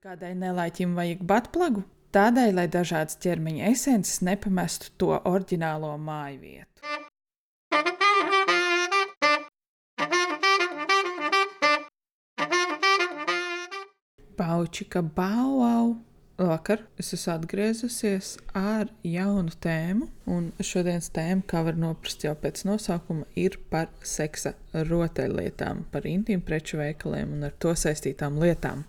Kādai nelaiķim vajag batplagu? Tādai, lai dažādas ķermeņa esences nepamestu to oriģinālo māju vietu. Paučika bauau! Vakar es esmu atgriezusies ar jaunu tēmu, un šodienas tēma, kā var noprast jau pēc nosaukuma, ir par seksa rotaļlietām, par intīmu preču veikaliem un ar to saistītām lietām.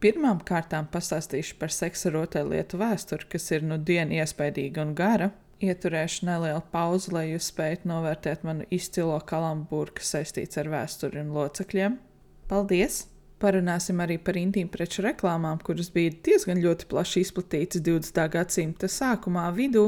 Pirmām kārtām pastāstīšu par seksa rotaļlietu vēsturi, kas ir nu dienu iespaidīga un gara. Ieturēšu nelielu pauzi, lai jūs spētu novērtēt manu izcilo kalambūru, kas saistīts ar vēsturi un locekļiem. Paldies! Parunāsim arī par intīmu preču reklāmām, kuras bija diezgan plaši izplatītas 20. gadsimta sākumā vidū,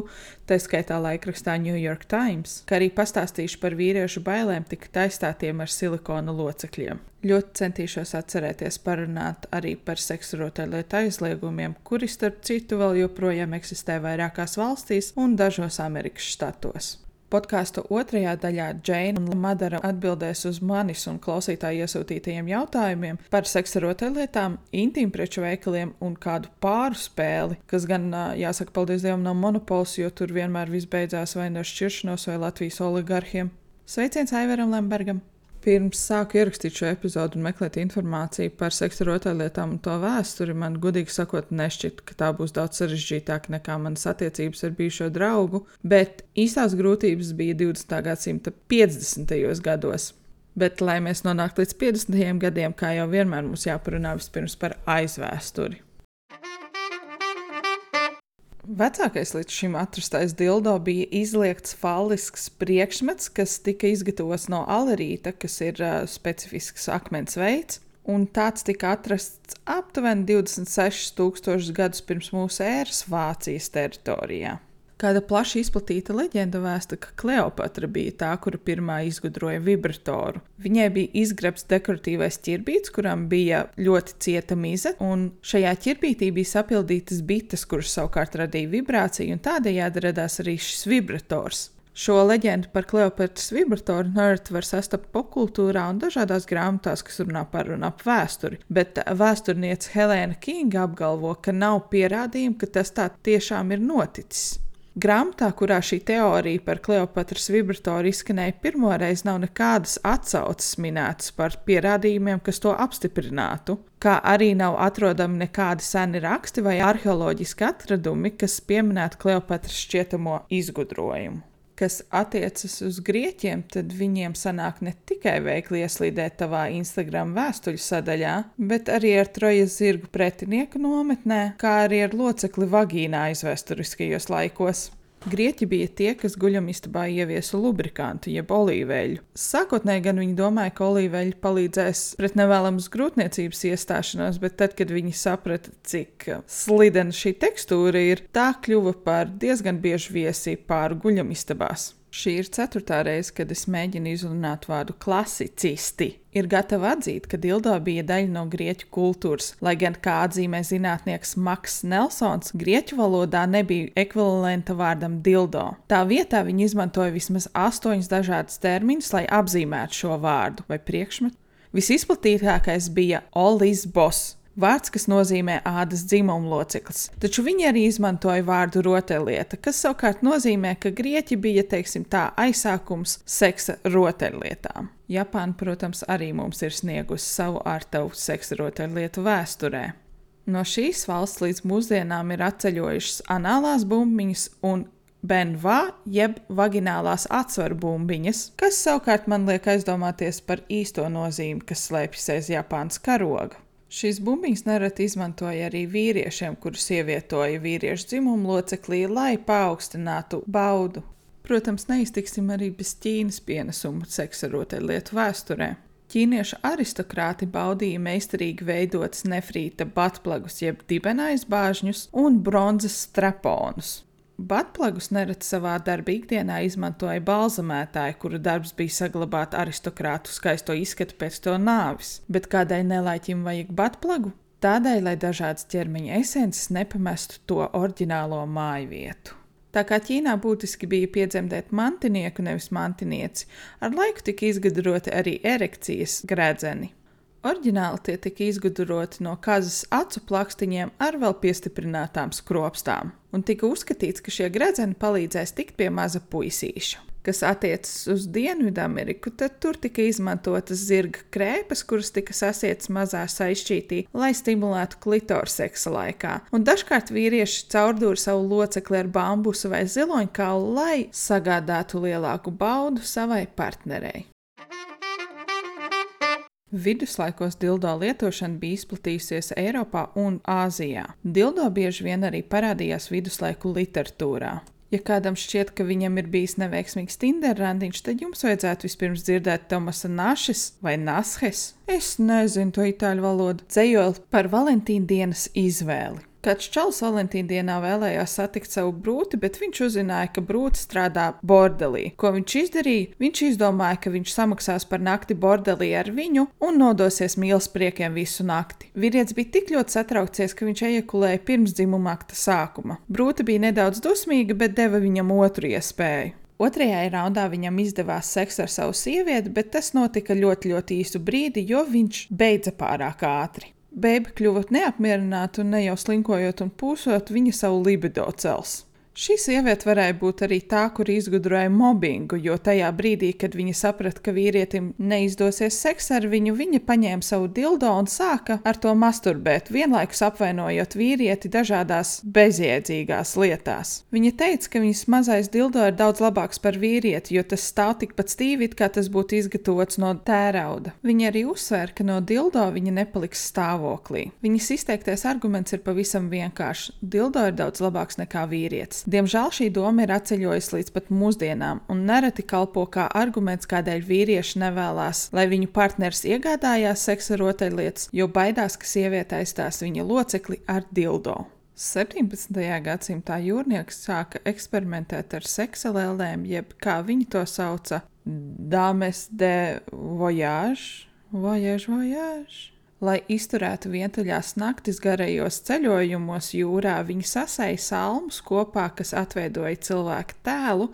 tā skaitā laikrakstā New York Times, kā arī pastāstīšu par vīriešu bailēm tik taistātiem ar silikona locekļiem. Ļoti centīšos atcerēties parunāt arī par seksu rotaļlietu aizliegumiem, kuri starp citu vēl joprojām eksistē vairākās valstīs un dažos Amerikas štatos. Podkāstu otrajā daļā Džeina un Madara atbildēs uz manis un klausītāju iesūtītajiem jautājumiem par seksa rotaļlietām, intīmpreču veikaliem un kādu pāru spēli, kas gan, jāsaka, paldies Dievam, nav monopols, jo tur vienmēr viss beidzās vai no šķiršanos vai Latvijas oligarhiem. Sveiciens Aivaram Lembergam! Pirms sāku ierakstīt šo epizodu un meklēt informāciju par seksu rotaļlietām un to vēsturi, man godīgi sakot, nešķiet, ka tā būs daudz sarežģītāka nekā manas attiecības ar bijušo draugu, bet īstās grūtības bija 20. gadsimta 50. gados. Bet, lai mēs nonāktu līdz 50. gadiem, kā jau vienmēr mums jāparunā vispirms par aizvēsturi. Vecākais līdz šim atrastais dildo bija izliekts fallisks priekšmets, kas tika izgatavots no alerīta, kas ir uh, specifisks akmens veids. Un tāds tika atrasts aptuveni 26,000 gadus pirms mūsu ēras Vācijas teritorijā. Kāda plaši izplatīta leģenda vēsta, ka Kleopatra bija tā, kura pirmā izgudroja vibratoru. Viņai bija izgrebts dekoratīvais ķirbīts, kuram bija ļoti cieta mize, un šajā ķirbītī bija sapildītas bites, kuras savukārt radīja vibrāciju, un tādējādi radās arī šis vibrators. Šo leģendu par Kleopatras vibratoru nerds var sastapt popkultūrā un dažādās grāmatās, kas runā par un ap vēsturi, bet vēsturniece Helēna Kinga apgalvo, ka nav pierādījumu, ka tas tā tiešām ir noticis. Grāmatā, kurā šī teorija par Kleopatras vibratoru izskanēja pirmoreiz, nav nekādas atsauces minētas par pierādījumiem, kas to apstiprinātu, kā arī nav atrodami nekādi seni raksti vai arheoloģiski atradumi, kas pieminētu Kleopatras šķietamo izgudrojumu kas attiecas uz grieķiem, tad viņiem sanāk ne tikai veikli ieslīdēt tavā Instagram vēstuļu sadaļā, bet arī ar trojas zirgu pretinieku nometnē, kā arī ar locekli vagīnā aizvēsturiskajos laikos. Grieķi bija tie, kas guļamistabā ieviesa lubrikantu, jeb olīveļu. Sākotnēji gan viņi domāja, ka olīveļi palīdzēs pret nevēlamas grūtniecības iestāšanos, bet tad, kad viņi saprata, cik slidena šī tekstūra ir, tā kļuva par diezgan biežu viesi pāri guļamistabās. Šī ir ceturtā reize, kad es mēģinu izrunāt vārdu klasicisti. Ir gatava atzīt, ka dildo bija daļa no grieķu kultūras, lai gan, kā atzīmē zinātnieks Maks Nelsons, grieķu valodā nebija ekvivalenta vārdam dildo. Tā vietā viņi izmantoja vismaz astoņus dažādus terminus, lai apzīmētu šo vārdu vai priekšmetu. Visizplatītākais bija olizbos, Vārds, kas nozīmē ādas dzimuma loceklis, taču viņi arī izmantoja vārdu rotaļlieta, kas savukārt nozīmē, ka grieķi bija, teiksim tā, aizsākums seksa rotaļlietām. Japāna, protams, arī mums ir sniegusi savu ārtavu seksa rotaļlietu vēsturē. No šīs valsts līdz mūsdienām ir atceļojušas anālās bumbiņas un benvā, jeb vaginālās atsvaru bumbiņas, kas savukārt man liek aizdomāties par īsto nozīmi, kas slēpjas aiz Japānas karoga. Šīs bumbiņas nereti izmantoja arī vīriešiem, kurus ievietoja vīriešu dzimumu loceklī, lai paaugstinātu baudu. Protams, neiztiksim arī bez Ķīnas pienesumu seksa rotaļlietu vēsturē. Ķīniešu aristokrāti baudīja meistarīgi veidotas nefrīta batplagus, jeb dibenaizbāžņus un bronzas straponus. Batplagus nereti savā darba ikdienā izmantoja balzamētāji, kuru darbs bija saglabāt aristokrātu skaisto izskatu pēc to nāvis. Bet kādai nelaiķim vajag batplagu? Tādai, lai dažādas ķermeņa esences nepamestu to oriģinālo māju vietu. Tā kā Ķīnā būtiski bija piedzemdēt mantinieku, nevis mantinieci, ar laiku tika izgudroti arī erekcijas gredzeni. Oriģināli tie tika izgudroti no kazas acu plakstiņiem ar vēl piestiprinātām skropstām, un tika uzskatīts, ka šie gredzeni palīdzēs tikt pie maza puisīša. Kas attiecas uz Dienvidameriku, tad tur tika izmantotas zirga krēpes, kuras tika sasietas mazā saistītī, lai stimulētu klitoru seksa laikā. Un dažkārt vīrieši caurdūra savu locekli ar bambusu vai ziloņkaulu, lai sagādātu lielāku baudu savai partnerei. Viduslaikos dildo lietošana bija izplatījusies Eiropā un Āzijā. Dildo bieži vien arī parādījās viduslaiku literatūrā. Ja kādam šķiet, ka viņam ir bijis neveiksmīgs Tinder randiņš, tad jums vajadzētu vispirms dzirdēt Tomasa Našes vai Nashes. Es nezinu to itāļu valodu. Dzējoli par Valentīna dienas izvēli. Kāds čalis Valentīna dienā vēlējās satikt savu brūti, bet viņš uzzināja, ka brūti strādā bordelī. Ko viņš izdarīja? Viņš izdomāja, ka viņš samaksās par nakti bordelī ar viņu un nodosies mīlas priekiem visu nakti. Vīrietis bija tik ļoti satraukties, ka viņš ejakulēja pirms dzimuma akta sākuma. Brūti bija nedaudz dusmīga, bet deva viņam otru iespēju. Otrajā raundā viņam izdevās seks ar savu sievieti, bet tas notika ļoti, ļoti īsu brīdi, jo viņš beidza pārāk ātri. Bēba kļuva neapmierināta un ne jau slinkojot un pūsot, viņa savu libido cels. Šī sieviete varēja būt arī tā, kur izgudroja mobbingu, jo tajā brīdī, kad viņa saprata, ka vīrietim neizdosies seks ar viņu, viņa paņēma savu dildo un sāka ar to masturbēt, vienlaikus apvainojot vīrieti dažādās bezjēdzīgās lietās. Viņa teica, ka viņas mazais dildo ir daudz labāks par vīrieti, jo tas stāv tikpat stīvi, kā tas būtu izgatavots no tērauda. Viņa arī uzsvēra, ka no dildo viņa nepaliks stāvoklī. Viņas izteiktais arguments ir pavisam vienkāršs. Dildo ir daudz labāks nekā vīrietis. Diemžēl šī doma ir atceļojusi līdz pat mūsdienām un nereti kalpo kā arguments, kādēļ vīrieši nevēlas, lai viņu partneris iegādājās seksa rotaļlietas, jo baidās, ka sieviete aizstās viņa locekli ar dildo. 17. gadsimtā jūrnieks sāka eksperimentēt ar seksa lēlēm, jeb kā viņi to sauca, dames de voyage, voyage, voyage. Lai izturētu vientuļās naktis garajos ceļojumos jūrā, viņi sasēja salmus kopā, kas atveidoja cilvēku tēlu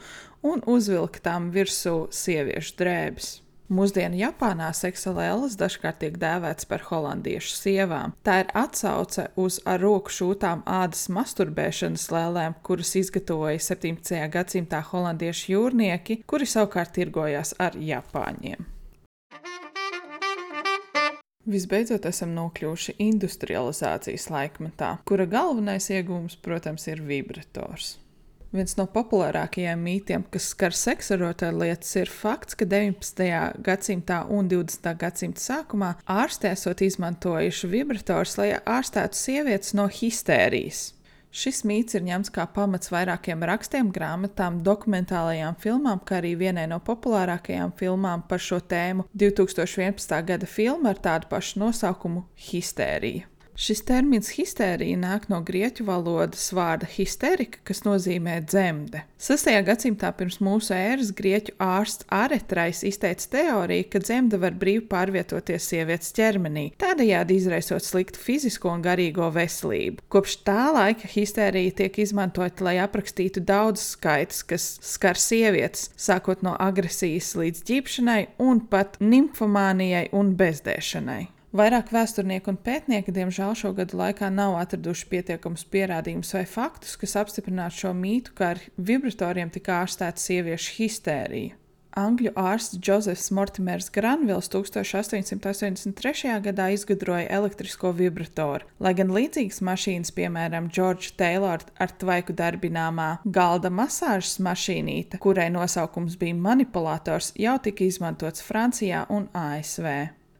un uzvilka tām virsū sieviešu drēbes. Mūsdienu Japānā seksuālēlas dažkārt tiek dēvēts par holandiešu sievām. Tā ir atsauce uz ar roku šūtām ādas masturbēšanas lēlēm, kuras izgatavoja 17. gadsimtā holandiešu jūrnieki, kuri savukārt tirgojās ar japāņiem. Visbeidzot, esam nokļuvuši industrializācijas laikmetā, kura galvenais iegūms, protams, ir vibrators. Viens no populārākajiem mītiem, kas skar seksuālotāju lietas, ir fakts, ka 19. gadsimtā un 20. gadsimta sākumā ārsti esot izmantojuši vibrators, lai ārstētu sievietes no histērijas. Šis mīts ir ņemts kā pamats vairākiem rakstiem, grāmatām, dokumentālajām filmām, kā arī vienai no populārākajām filmām par šo tēmu - 2011. gada filma ar tādu pašu nosaukumu - Histērija. Šis termins histērija nāk no grieķu valodas vārda histerika, kas nozīmē dzemde. 6. gadsimtā pirms mūsu ēras grieķu ārsts Aretrais izteica teoriju, ka dzemde var brīvi pārvietoties sievietes ķermenī, tādējādi izraisot sliktu fizisko un garīgo veselību. Kopš tā laika histērija tiek izmantota, lai aprakstītu daudz skaitas, kas skar sievietes, sākot no agresijas līdz ģipšanai un pat nimfomānijai un bezdēšanai. Vairāk vēsturnieku un pētnieki, diemžēl, šo gadu laikā nav atraduši pietiekamus pierādījumus vai faktus, kas apstiprinātu šo mītu, ka ar vibratoriem tika ārstēta sieviešu histērija. Angļu ārsts Džozefs Mortimers Granvils 1883. gadā izgudroja elektrisko vibratoru, lai gan līdzīgas mašīnas, piemēram, George Taylor ar tvaiku darbināmā galda masāžas mašīnīte, kurai nosaukums bija manipulators, jau tika izmantots Francijā un ASV.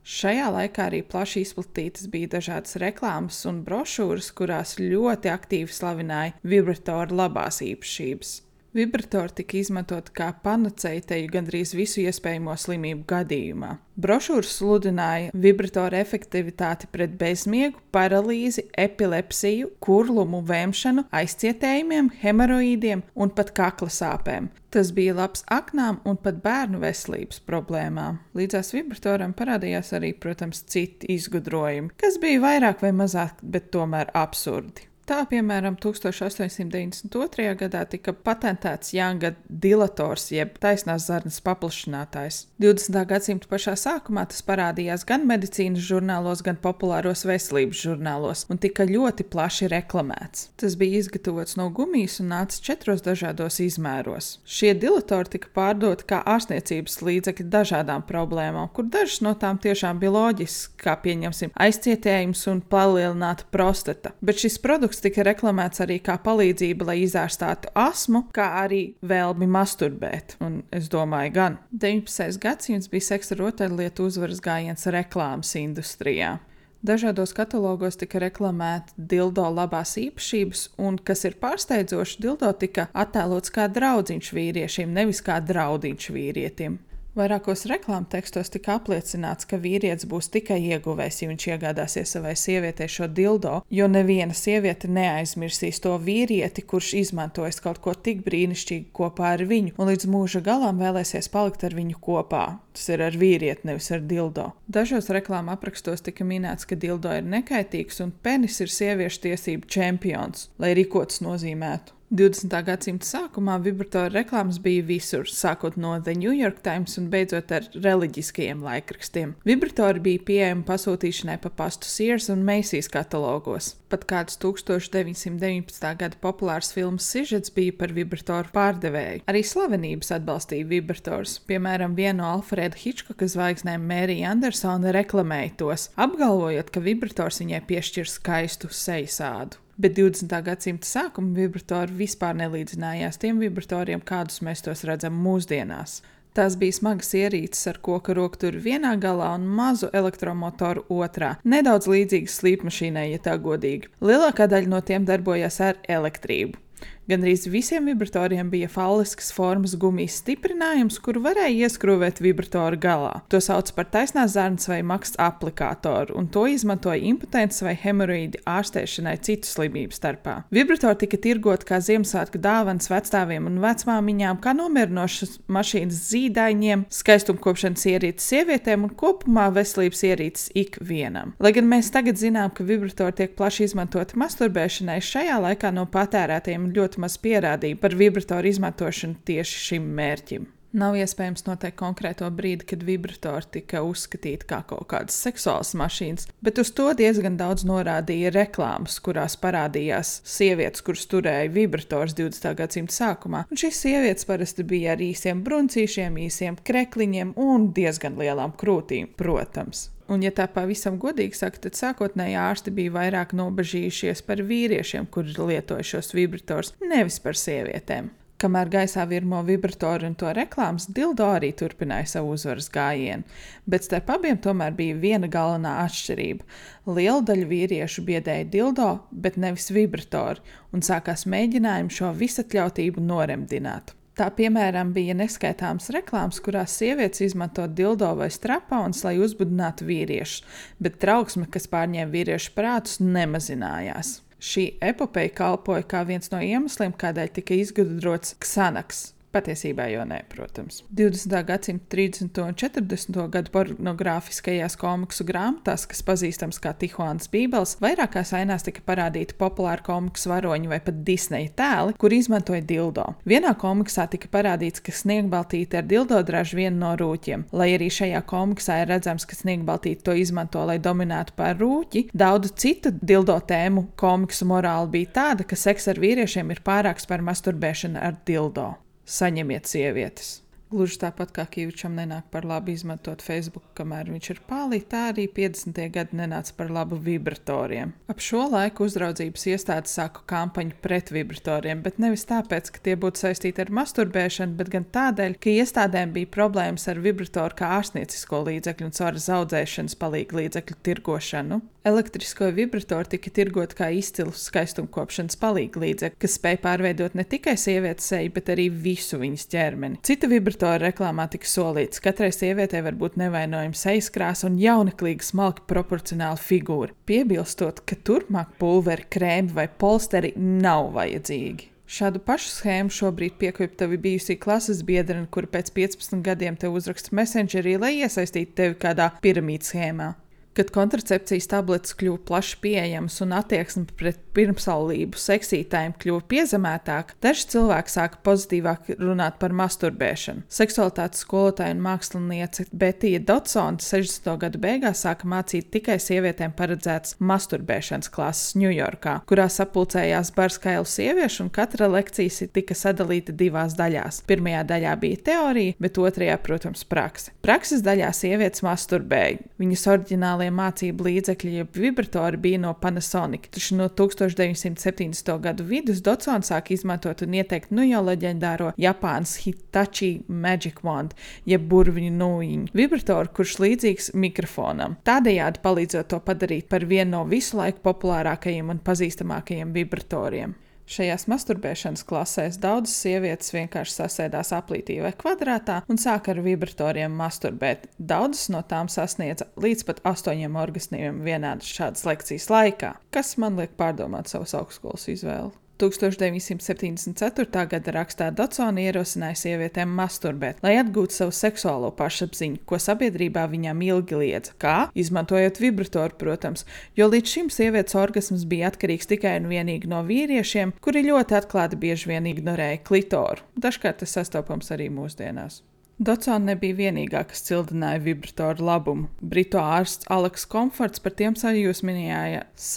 Šajā laikā arī plaši izplatītas bija dažādas reklāmas un brošūras, kurās ļoti aktīvi slavināja vibratoru labās īpašības. Vibratori tika izmantoti kā panacēja teju gandrīz visu iespējamo slimību gadījumā. Brošūras sludināja vibratoru efektivitāti pret bezmiegu, paralīzi, epilepsiju, kurlumu, vēmšanu, aizcietējumiem, hemoroīdiem un pat kakla sāpēm. Tas bija labs aknām un pat bērnu veselības problēmām. Līdzās vibratoram parādījās arī, protams, citi izgudrojumi, kas bija vairāk vai mazāk, bet tomēr absurdi. Tā, piemēram, 1892. gadā tika patentēts Younga dilators, jeb taisnās zarnas paplašinātājs. 20. gadsimta pašā sākumā tas parādījās gan medicīnas žurnālos, gan populāros veselības žurnālos un tika ļoti plaši reklamēts. Tas bija izgatavots no gumijas un nāca četros dažādos izmēros. Šie dilatori tika pārdoti kā ārstniecības līdzekļi dažādām problēmām, kur dažas no tām tiešām bija loģiskas, kā pieņemsim aizcietējums un palielināta prostata. Bet šis produkts produkts tika reklamēts arī kā palīdzība, lai izārstātu asmu, kā arī vēlmi masturbēt. Un es domāju, gan 19. gadsimts bija seksa rotaļlietu uzvaras gājiens reklāmas industrijā. Dažādos katalogos tika reklamēta dildo labās īpašības, un, kas ir pārsteidzoši, dildo tika attēlots kā draudziņš vīriešiem, nevis kā draudiņš vīrietim. Vairākos reklāmtekstos tika apliecināts, ka vīrietis būs tikai ieguvējs, ja viņš iegādāsies savai sievietei šo dildo, jo neviena sieviete neaizmirsīs to vīrieti, kurš izmantojas kaut ko tik brīnišķīgu kopā ar viņu, un līdz mūža galam vēlēsies palikt ar viņu kopā. Tas ir ar vīrieti, nevis ar dildo. Dažos reklāmu aprakstos tika minēts, ka dildo ir nekaitīgs un penis ir sieviešu tiesību čempions, lai rīkots nozīmētu. 20. gadsimta sākumā vibratoru reklāmas bija visur, sākot no The New York Times un beidzot ar reliģiskajiem laikrakstiem. Vibratori bija pieejami pasūtīšanai pa pastu Sears un Macy's katalogos. Pat kāds 1919. gada populārs filmas sižets bija par vibratoru pārdevēju. Arī slavenības atbalstīja vibratorus. Piemēram, viena no Alfreda Hitchcocka zvaigznēm Mērija Andersona reklamēja tos, apgalvojot, ka vibrators viņai piešķir skaistu sejasādu bet 20. gadsimta sākuma vibratori vispār nelīdzinājās tiem vibratoriem, kādus mēs tos redzam mūsdienās. Tās bija smagas ierīces ar koka rokturu vienā galā un mazu elektromotoru otrā. Nedaudz līdzīgas slīpmašīnai, ja tā godīgi. Lielākā daļa no tiem darbojās ar elektrību. Gan arī visiem vibratoriem bija falliskas formas gumijas stiprinājums, kuru varēja ieskrūvēt vibratoru galā. To sauc par taisnās zarnas vai maksa aplikātoru, un to izmantoja impotents vai hemoroīdi ārstēšanai citu slimību starpā. Vibratori tika tirgot kā Ziemassvētku dāvans vecstāviem un vecmāmiņām, kā nomierinošas mašīnas zīdaiņiem, skaistumkopšanas ierīces sievietēm un kopumā veselības ierīces ikvienam. Lai gan mēs tagad zinām, ka vibratori tiek plaši izmantoti masturbēšanai, šajā laikā no patērētiem ļoti ļoti maz pierādījumu par vibratoru izmantošanu tieši šim mērķim. Nav iespējams noteikt konkrēto brīdi, kad vibratori tika uzskatīti kā kaut kādas seksuālas mašīnas, bet uz to diezgan daudz norādīja reklāmas, kurās parādījās sievietes, kuras turēja vibrators 20. gadsimta sākumā. Un šīs sievietes parasti bija ar īsiem bruncīšiem, īsiem krekliņiem un diezgan lielām krūtīm, protams. Un, ja tā pavisam godīgi saka, tad sākotnēji ārsti bija vairāk nobežījušies par vīriešiem, kuri lietoja šos vibrators, nevis par sievietēm. Kamēr gaisā virmo vibratoru un to reklāmas, Dildo arī turpināja savu uzvaras gājienu, bet starp abiem tomēr bija viena galvenā atšķirība. Liela daļa vīriešu biedēja Dildo, bet nevis vibratoru, un sākās mēģinājumi šo visatļautību noremdināt. Tā piemēram bija neskaitāmas reklāmas, kurās sievietes izmanto dildo vai strapons, lai uzbudinātu vīriešus, bet trauksme, kas pārņēma vīriešu prātus, nemazinājās. Šī epopeja kalpoja kā viens no iemesliem, kādēļ tika izgudrots Xanaks, Patiesībā jau nē, protams. 20. gadsimta 30. un 40. gadu pornogrāfiskajās komiksu grāmatās, kas pazīstams kā Tihuānas Bībeles, vairākās ainās tika parādīti populāri komiksu varoņi vai pat Disneja tēli, kur izmantoja dildo. Vienā komiksā tika parādīts, ka sniegbaltīte ar dildo draž vienu no rūķiem. Lai arī šajā komiksā ir redzams, ka sniegbaltīte to izmanto, lai dominētu pār rūķi, daudzu citu dildo tēmu komiksu morāli bija tāda, ka seks ar vīriešiem ir pārāks par masturbēšanu ar dildo saņemiet sievietes. Gluži tāpat kā Kīvičam nenāk par labu izmantot Facebook, kamēr viņš ir pālī, tā arī 50. gadi nenāca par labu vibratoriem. Ap šo laiku uzraudzības iestādes sāka kampaņu pret vibratoriem, bet nevis tāpēc, ka tie būtu saistīti ar masturbēšanu, bet gan tādēļ, ka iestādēm bija problēmas ar vibratoru kā ārstniecisko līdzekļu un caur zaudzēšanas palīgu līdzekļu tirgošanu. Elektrisko vibratoru tika tirgot kā izcilu skaistumkopšanas palīglīdzekli, kas spēja pārveidot ne tikai sievietes seju, bet arī visu viņas ķermeni. Cita vibratora reklāmā tika solīts, ka katrai sievietei var būt nevainojama sejas krāsa un jauneklīga smalki proporcionāla figūra, piebilstot, ka turpmāk pulveri, krēmi vai polsteri nav vajadzīgi. Šādu pašu schēmu šobrīd piekopja tavi bijusī klases biedrene, kura pēc 15 gadiem te uzraksta messengerī, lai iesaistītu tevi kādā piramīdas schēmā. Kad kontracepcijas tabletes kļuva plaši pieejamas un attieksme pret pirmsaulību seksītājiem kļuva piezemētāka, daži cilvēki sāka pozitīvāk runāt par masturbēšanu. Seksualitātes skolotāja un māksliniece Betija Dotsona 60. gadu beigās sāka mācīt tikai sievietēm paredzētas masturbēšanas klases Ņujorkā, kurā sapulcējās barskailu sieviešu, un katra lekcija tika sadalīta divās daļās. Pirmajā daļā bija teorija, bet otrajā, protams, prakse. Prakses daļā sievietes masturbēja. Viņas oriģinālajā digitālie mācību līdzekļi, jeb vibratori, bija no Panasonic. Taču no 1970. gadu vidus Dotsons sāk izmantot un ieteikt nu jau leģendāro Japānas Hitachi Magic Wand, jeb burviņu nūjiņu vibratoru, kurš līdzīgs mikrofonam. Tādējādi palīdzot to padarīt par vienu no visu laiku populārākajiem un pazīstamākajiem vibratoriem. Šajās masturbēšanas klasēs daudzas sievietes vienkārši sasēdās aplītī vai kvadrātā un sāka ar vibratoriem masturbēt. Daudzas no tām sasniedza līdz pat astoņiem orgasmiem vienādas šādas lekcijas laikā, kas man liek pārdomāt savas augstskolas izvēli. 1974. gada rakstā Dotsona ierosināja sievietēm masturbēt, lai atgūtu savu seksuālo pašapziņu, ko sabiedrībā viņām ilgi liedza. Kā? Izmantojot vibratoru, protams, jo līdz šim sievietes orgasms bija atkarīgs tikai un vienīgi no vīriešiem, kuri ļoti atklāti bieži vien ignorēja klitoru. Dažkārt tas sastopams arī mūsdienās. Dotsona nebija vienīgā, kas cildināja vibratoru labumu. Britu ārsts Aleks Komforts par tiem sajūsminājās.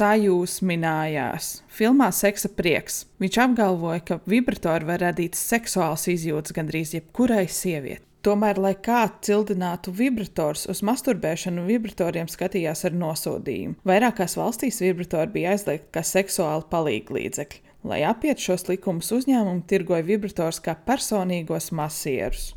Filmā Seksa prieks. Viņš apgalvoja, ka vibratori var radīt seksuāls izjūtas gandrīz jebkurai sievietei. Tomēr, lai kā cildinātu vibrators, uz masturbēšanu vibratoriem skatījās ar nosodījumu. Vairākās valstīs vibratori bija aizliegti kā seksuāli palīglīdzekļi. Lai apietu šos likumus, uzņēmumi tirgoja vibratorus kā personīgos masierus.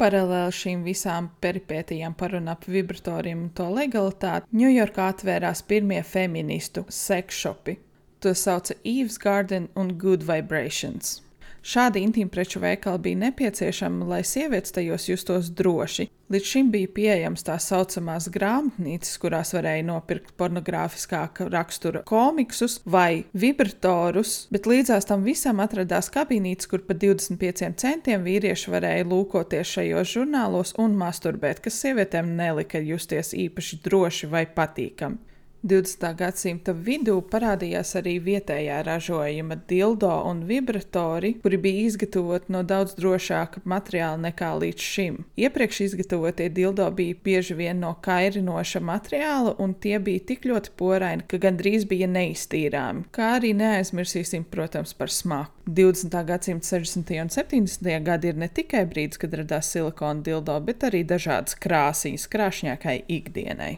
Paralēli šīm visām peripētījām par un ap vibratoriem un to legalitāti, Ņujorkā atvērās pirmie feministu sekšopi. To sauca Eve's Garden un Good Vibrations. Šādi intīmpreču veikali bija nepieciešami, lai sievietes tajos justos droši. Līdz šim bija pieejamas tā saucamās grāmatnīcas, kurās varēja nopirkt pornogrāfiskāka rakstura komiksus vai vibratorus, bet līdzās tam visam atradās kabinītes, kur par 25 centiem vīrieši varēja lūkoties šajos žurnālos un masturbēt, kas sievietēm nelika justies īpaši droši vai patīkami. 20. gadsimta vidū parādījās arī vietējā ražojuma dildo un vibratori, kuri bija izgatavoti no daudz drošāka materiāla nekā līdz šim. Iepriekš izgatavotie dildo bija bieži vien no kairinoša materiāla, un tie bija tik ļoti poraini, ka gandrīz bija neiztīrāmi. Kā arī neaizmirsīsim, protams, par smaku. 20. gadsimta 60. un 70. gadi ir ne tikai brīdis, kad radās silikona dildo, bet arī dažādas krāsīs krāšņākai ikdienai.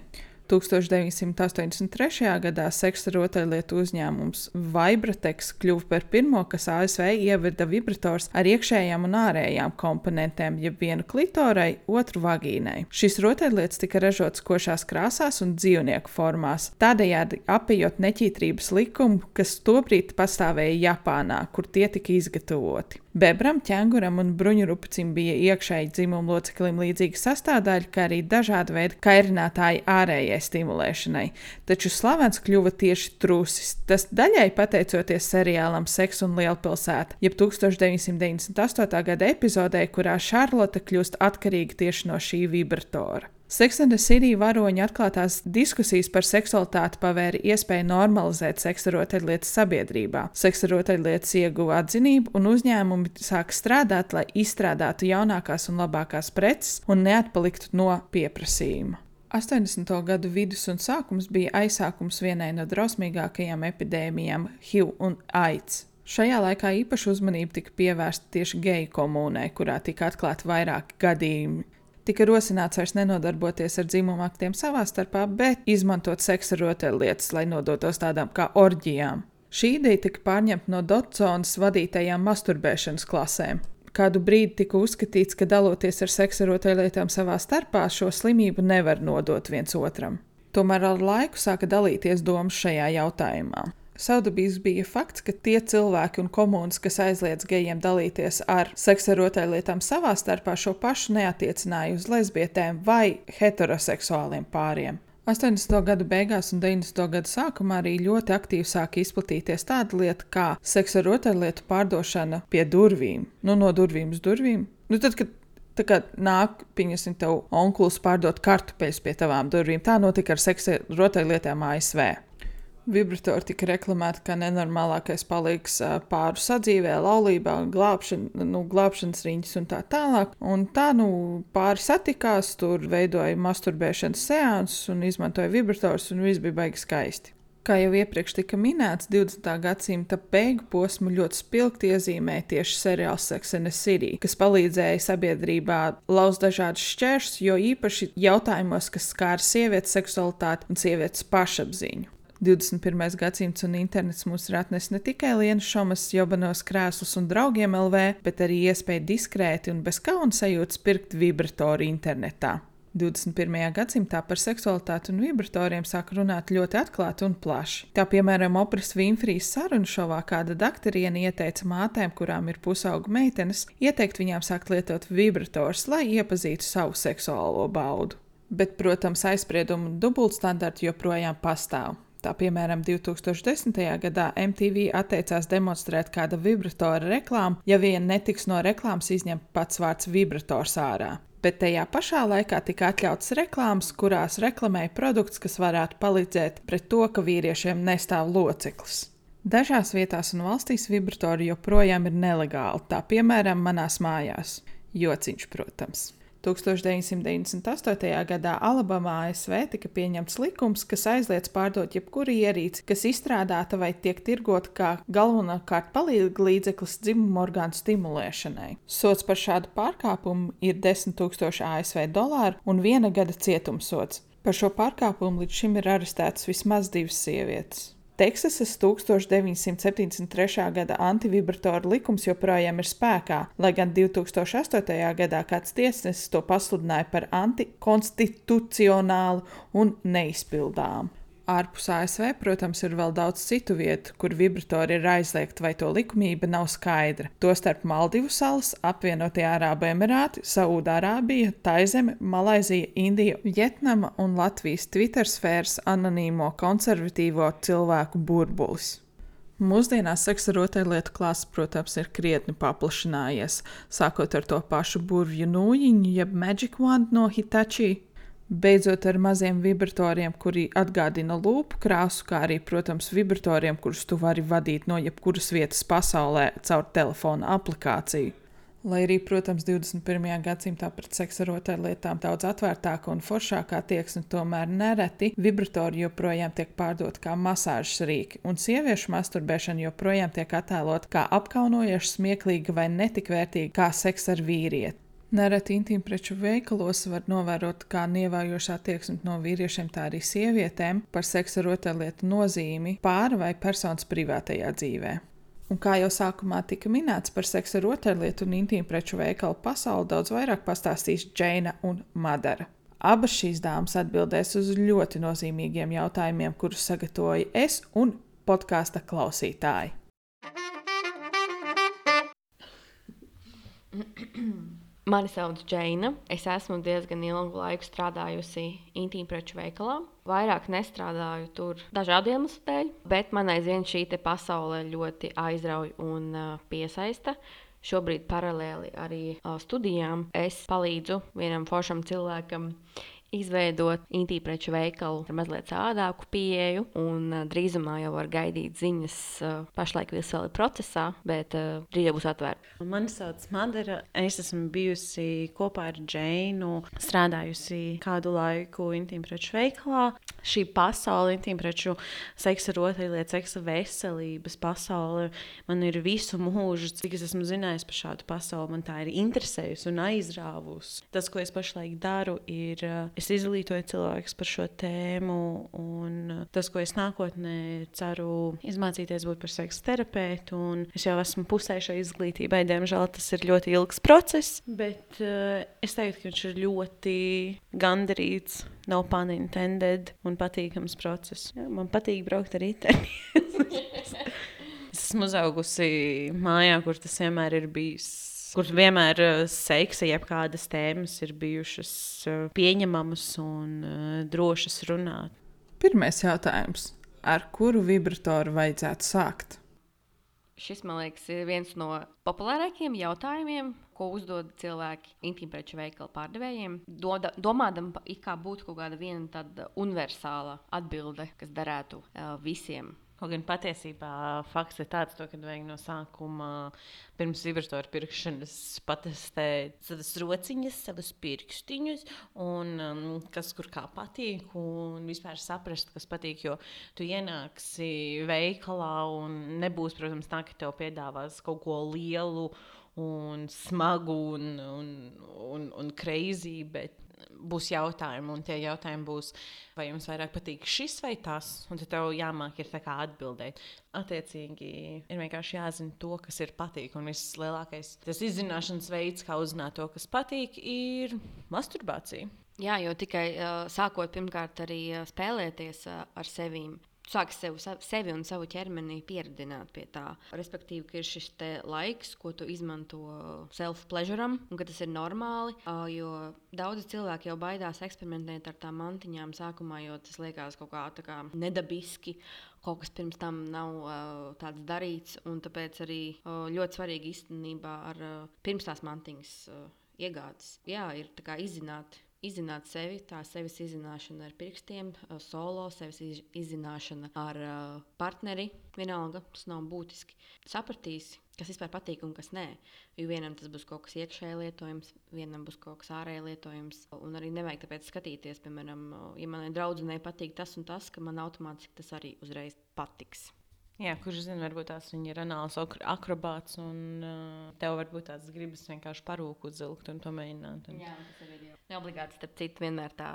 1983. gadā seksa rotaļlietu uzņēmums Vibratex kļuva par pirmo, kas ASV ieveda vibrators ar iekšējām un ārējām komponentēm, jeb vienu klitorai, otru vagīnai. Šis rotaļlietas tika ražots košās krāsās un dzīvnieku formās, tādējādi apējot neķītrības likumu, kas tobrīd pastāvēja Japānā, kur tie tika izgatavoti. Bebram, ķēnguram un bruņurupucim bija iekšēji dzimumu loceklim līdzīga sastāvdaļa, kā arī dažādi veidi kairinātāji ārējai stimulēšanai. Taču slavens kļuva tieši trusis. Tas daļai pateicoties seriālam Seks un Lielpilsēta, jeb 1998. gada epizodē, kurā Šarlote kļūst atkarīga tieši no šī vibratora. Sex and the City varoņa atklātās diskusijas par seksualitāti pavēra iespēju normalizēt seksa rotaļlietas sabiedrībā. Seksa rotaļlietas ieguva atzinību, un uzņēmumi sāka strādāt, lai izstrādātu jaunākās un labākās preces un neatpaliktu no pieprasījuma. 80. gadu vidus un sākums bija aizsākums vienai no drausmīgākajām epidēmijām - HIV un AIDS. Šajā laikā īpaša uzmanība tika pievērsta tieši geju komunai, kurā tika atklāti vairāki gadījumi tika rosināts vairs nenodarboties ar dzimumu aktiem savā starpā, bet izmantot seksa rotaļlietas, lai nodotos tādām kā orģijām. Šī ideja tika pārņemta no Dotsonas vadītajām masturbēšanas klasēm. Kādu brīdi tika uzskatīts, ka daloties ar seksa rotaļlietām savā starpā, šo slimību nevar nodot viens otram. Tomēr ar laiku sāka dalīties domas šajā jautājumā. Saudabīs bija fakts, ka tie cilvēki un komunas, kas aizliedz gejiem dalīties ar seksa rotaļlietām savā starpā, šo pašu neatiecināja uz lesbietēm vai heteroseksuāliem pāriem. 80. gadu beigās un 90. gadu sākumā arī ļoti aktīvi sāka izplatīties tāda lieta kā seksa rotaļlietu pārdošana pie durvīm. Nu, no durvīm uz durvīm. Nu, tad, kad Tā kā nāk, pieņemsim, tev onkulis pārdot kartupeļus pie tavām durvīm. Tā notika ar seksa rotaļlietām ASV. Vibratori tika reklamēti kā nenormālākais palīgs pāru sadzīvē, laulībā, glābšana, nu, glābšanas riņķis un tā tālāk. Un tā nu pāri satikās, tur veidoja masturbēšanas seansus un izmantoja vibratorus, un viss bija baigi skaisti. Kā jau iepriekš tika minēts, 20. gadsimta beigu posmu ļoti spilgti iezīmēja tieši seriāls Sex and the City, kas palīdzēja sabiedrībā lauzt dažādus šķēršļus, jo īpaši jautājumos, kas skāra sievietes seksualitāti un sievietes pašapziņu. 21. gadsimts un internets mums ir atnesis ne tikai Lienas šomas, jobanos krēslus un draugiem LV, bet arī iespēju diskrēti un bez kauna sajūtas pirkt vibratoru internetā. 21. gadsimtā par seksualitāti un vibratoriem sāk runāt ļoti atklāti un plaši. Tā piemēram, Opras Winfrīs sarunu šovā kāda doktoriene ieteica mātēm, kurām ir pusaugu meitenes, ieteikt viņām sākt lietot vibratorus, lai iepazītu savu seksuālo baudu. Bet, protams, aizspriedumu un dubultstandarti joprojām pastāv. Tā piemēram, 2010. gadā MTV atteicās demonstrēt kāda vibratora reklāmu, ja vien netiks no reklāmas izņemts pats vārds vibrators ārā. Bet tajā pašā laikā tika atļauts reklāmas, kurās reklamēja produkts, kas varētu palīdzēt pret to, ka vīriešiem nestāv loceklis. Dažās vietās un valstīs vibratori joprojām ir nelegāli, tā piemēram, manās mājās. Jociņš, protams. 1998. gadā Alabamā ASV tika pieņemts likums, kas aizliedz pārdot jebkuru ierīci, kas izstrādāta vai tiek tirgota kā galvenokārt palīga līdzeklis dzimumu orgānu stimulēšanai. Sots par šādu pārkāpumu ir 10 000 ASV dolāru un viena gada cietumsots. Par šo pārkāpumu līdz šim ir arestētas vismaz divas sievietes. Teksasas 1973. gada antivibratoru likums joprojām ir spēkā, lai gan 2008. gadā kāds tiesnesis to pasludināja par antikonstitucionālu un neizpildāmu. Ārpus ASV, protams, ir vēl daudz citu vietu, kur vibratori ir aizliegti vai to likumība nav skaidra. Tostarp Maldivu salas, apvienotie Arābu Emirāti, Saudārābija, Taizeme, Malaizija, Indija, Vietnama un Latvijas Twitter sfēras anonīmo konservatīvo cilvēku burbulis. Mūsdienās seksa rotaļlietu klāsts, protams, ir krietni paplašinājies, sākot ar to pašu burvju nūjiņu, jeb Magic Wand no Hitachi, Beidzot ar maziem vibratoriem, kuri atgādina lūpu krāsu, kā arī, protams, vibratoriem, kurus tu vari vadīt no jebkuras vietas pasaulē caur telefona aplikāciju. Lai arī, protams, 21. gadsimtā pret seksa rotaļlietām daudz atvērtāka un foršākā tieksme, tomēr nereti vibratori joprojām tiek pārdoti kā masāžas rīki, un sieviešu masturbēšana joprojām tiek attēlota kā apkaunojoša, smieklīga vai netik vērtīga kā seks ar vīrieti. Nereti intīmpreču veikalos var novērot kā nievājošā attieksme no vīriešiem, tā arī sievietēm par seksa rotaļlietu nozīmi pāra vai personas privātajā dzīvē. Un kā jau sākumā tika minēts par seksa rotaļlietu un intīmpreču veikalu pasauli, daudz vairāk pastāstīs Džeina un Madara. Abas šīs dāmas atbildēs uz ļoti nozīmīgiem jautājumiem, kurus sagatavoju es un podkāsta klausītāji. Mani sauc Džeina. Es esmu diezgan ilgu laiku strādājusi intīmpreču veikalā. Vairāk nestrādāju tur dažādu iemeslu dēļ, bet man aizvien šī pasaule ļoti aizrauj un piesaista. Šobrīd paralēli arī studijām es palīdzu vienam foršam cilvēkam izveidot intīpreču veikalu ar mazliet savādāku pieeju, un uh, drīzumā jau var gaidīt ziņas. Uh, pašlaik vēl ir procesā, bet drīz jau būs atvērta. Mani sauc Madara. Es esmu bijusi kopā ar Džeinu, strādājusi kādu laiku intīmpreču veikalā. Šī pasaule, intīmpreču seksa rotaļlietu, seksa veselības pasaule, man ir visu mūžu, cik es esmu zinājis par šādu pasauli, man tā ir interesējusi un aizrāvusi. Tas, ko es pašlaik daru, ir es izglītoju cilvēkus par šo tēmu, un tas, ko es nākotnē ceru izmācīties, būt par seksu terapeitu. Es jau esmu pusē šai izglītībai, diemžēl tas ir ļoti ilgs process, bet uh, es teiktu, ka viņš ir ļoti gandarīts, no pun intended, un patīkams process. Jā, man patīk braukt ar riteni. es esmu uzaugusi mājā, kur tas vienmēr ir bijis kur vienmēr uh, seksa, jeb kādas tēmas ir bijušas uh, pieņemamas un uh, drošas runāt. Pirmais jautājums. Ar kuru vibratoru vajadzētu sākt? Šis, man liekas, ir viens no populārākajiem jautājumiem, ko uzdod cilvēki intīmpreču veikalu pārdevējiem. Doda, domādam, it kā būtu kaut kāda viena tāda universāla atbilde, kas derētu uh, visiem. Kaut gan patiesībā fakts ir tāds, to, ka vajag no sākuma, pirms vibratoru pirkšanas, patestēt savas rociņas, savus pirkstiņus, un um, kas kur kā patīk, un vispār saprast, kas patīk. Jo tu ienāksi veikalā, un nebūs, protams, tā, ka tev piedāvās kaut ko lielu un smagu un, un, un, un crazy, bet būs jautājumi, un tie jautājumi būs, vai jums vairāk patīk šis vai tas, un tad tev jāmāk ir atbildēt. Attiecīgi, ir vienkārši jāzina to, kas ir patīk, un vislielākais tas izzināšanas veids, kā uzzināt to, kas patīk, ir masturbācija. Jā, jo tikai uh, sākot pirmkārt arī spēlēties uh, ar sevi, sāks sev, sevi un savu ķermeni pieradināt pie tā. Respektīvi, ka ir šis laiks, ko tu izmanto self-pleasuram, un ka tas ir normāli. Jo daudzi cilvēki jau baidās eksperimentēt ar tām mantiņām sākumā, jo tas liekas kaut kā, kā nedabiski. Kaut kas pirms tam nav uh, tāds darīts, un tāpēc arī uh, ļoti svarīgi īstenībā ar uh, pirms tās mantiņas uh, iegādes. Jā, ir izzināt izzināt sevi, tā sevis izzināšana ar pirkstiem, solo, sevis izzināšana ar partneri. Vienalga, tas nav būtiski. Sapratīsi, kas vispār patīk un kas nē. Jo vienam tas būs kaut kas iekšēji lietojams, vienam būs kaut kas ārēji lietojams. Un arī nevajag tāpēc skatīties, piemēram, ja manai draudzenei patīk tas un tas, ka man automātiski tas arī uzreiz patiks. Jā, kurš zina, varbūt tās ir anāls akrobāts, un uh, tev varbūt tāds gribas vienkārši parūku uzvilkt un to mēģināt. Un... Jā, tas ir jau neobligāti. Starp citu, vienmēr tā,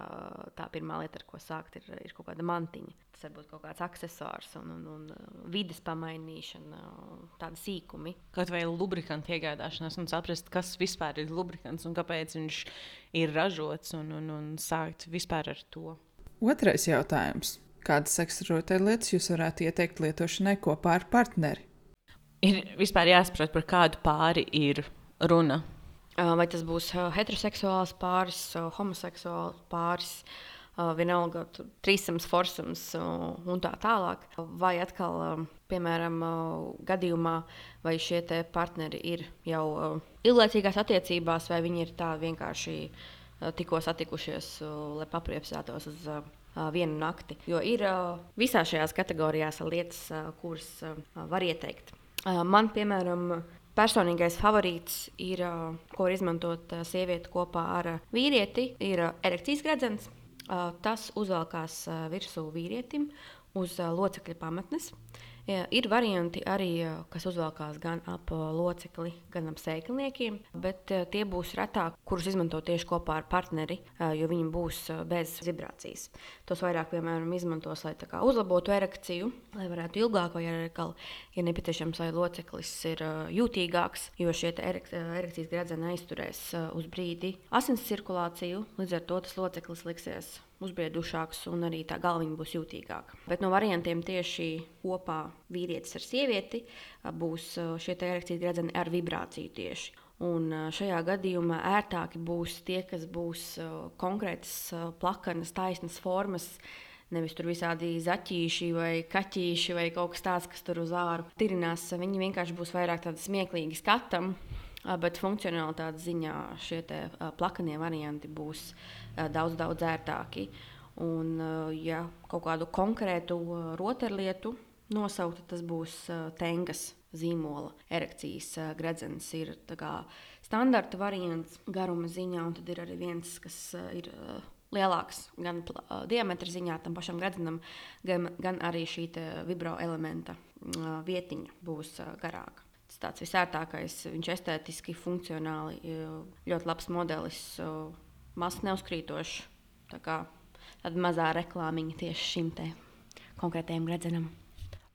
tā pirmā lieta, ar ko sākt, ir, ir kaut kāda mantiņa. Tas var būt kaut kāds accessors un, un, un uh, vidas pamainīšana, tādi sīkumi. Kaut vai lubrikantu iegādāšanās un saprast, kas vispār ir lubrikants un kāpēc viņš ir ražots un, un, un sākt vispār ar to. Otrais jautājums. Kādas ekstrahotēlietas jūs varētu ieteikt lietošanai kopā ar partneri? Ir vispār jāsaprot, par kādu pāri ir runa. Vai tas būs heteroseksuāls pāris, homoseksuāls pāris, vienalga, trīsams, forsams un tā tālāk. Vai atkal, piemēram, gadījumā, vai šie partneri ir jau ilglaicīgās attiecībās, vai viņi ir tā vienkārši tikko satikušies, lai papriecātos uz vienu nakti. Jo ir visās šajās kategorijās lietas, kuras var ieteikt. Man, piemēram, personīgais favorīts ir, ko var izmantot sieviete kopā ar vīrieti, ir erekcijas gredzens. Tas uzvelkās virsū vīrietim uz locekļa pamatnes. Jā, ir varianti arī, kas uzvelkās gan ap locekli, gan ap sēkliniekiem, bet tie būs retāk, kurus izmanto tieši kopā ar partneri, jo viņi būs bez vibrācijas. Tos vairāk, piemēram, izmantos, lai uzlabotu erekciju, lai varētu ilgāk, vai arī, ja nepieciešams, lai loceklis ir jūtīgāks, jo šie erek erekcijas gredzeni aizturēs uz brīdi asins cirkulāciju, līdz ar to tas loceklis liksies uzbriedušāks un arī tā galviņa būs jūtīgāka. Bet no variantiem tieši kopā vīrietis ar sievieti būs šie erekcijas gredzeni ar vibrāciju tieši. Un šajā gadījumā ērtāki būs tie, kas būs konkrētas, plakanas, taisnas formas. Nevis tur visādi zaķīši vai kaķīši vai kaut kas tāds, kas tur uz āru tirinās. Viņi vienkārši būs vairāk tādi smieklīgi skatam, bet funkcionalitātes ziņā šie plakanie varianti būs daudz, daudz ērtāki. Un, ja kaut kādu konkrētu rotaļlietu nosaukt, tas būs tengas zīmola erekcijas gredzens. Ir standarta variants garuma ziņā, un tad ir arī viens, kas ir lielāks gan diametra ziņā tam pašam gredzenam, gan, gan arī šī vibro elementa uh, vietiņa būs garāka. Tāds visērtākais, viņš estētiski, funkcionāli, ļoti labs modelis, mazs neuzkrītošs. Tā kā tāda mazā reklāmiņa tieši šim konkrētajam gredzenam.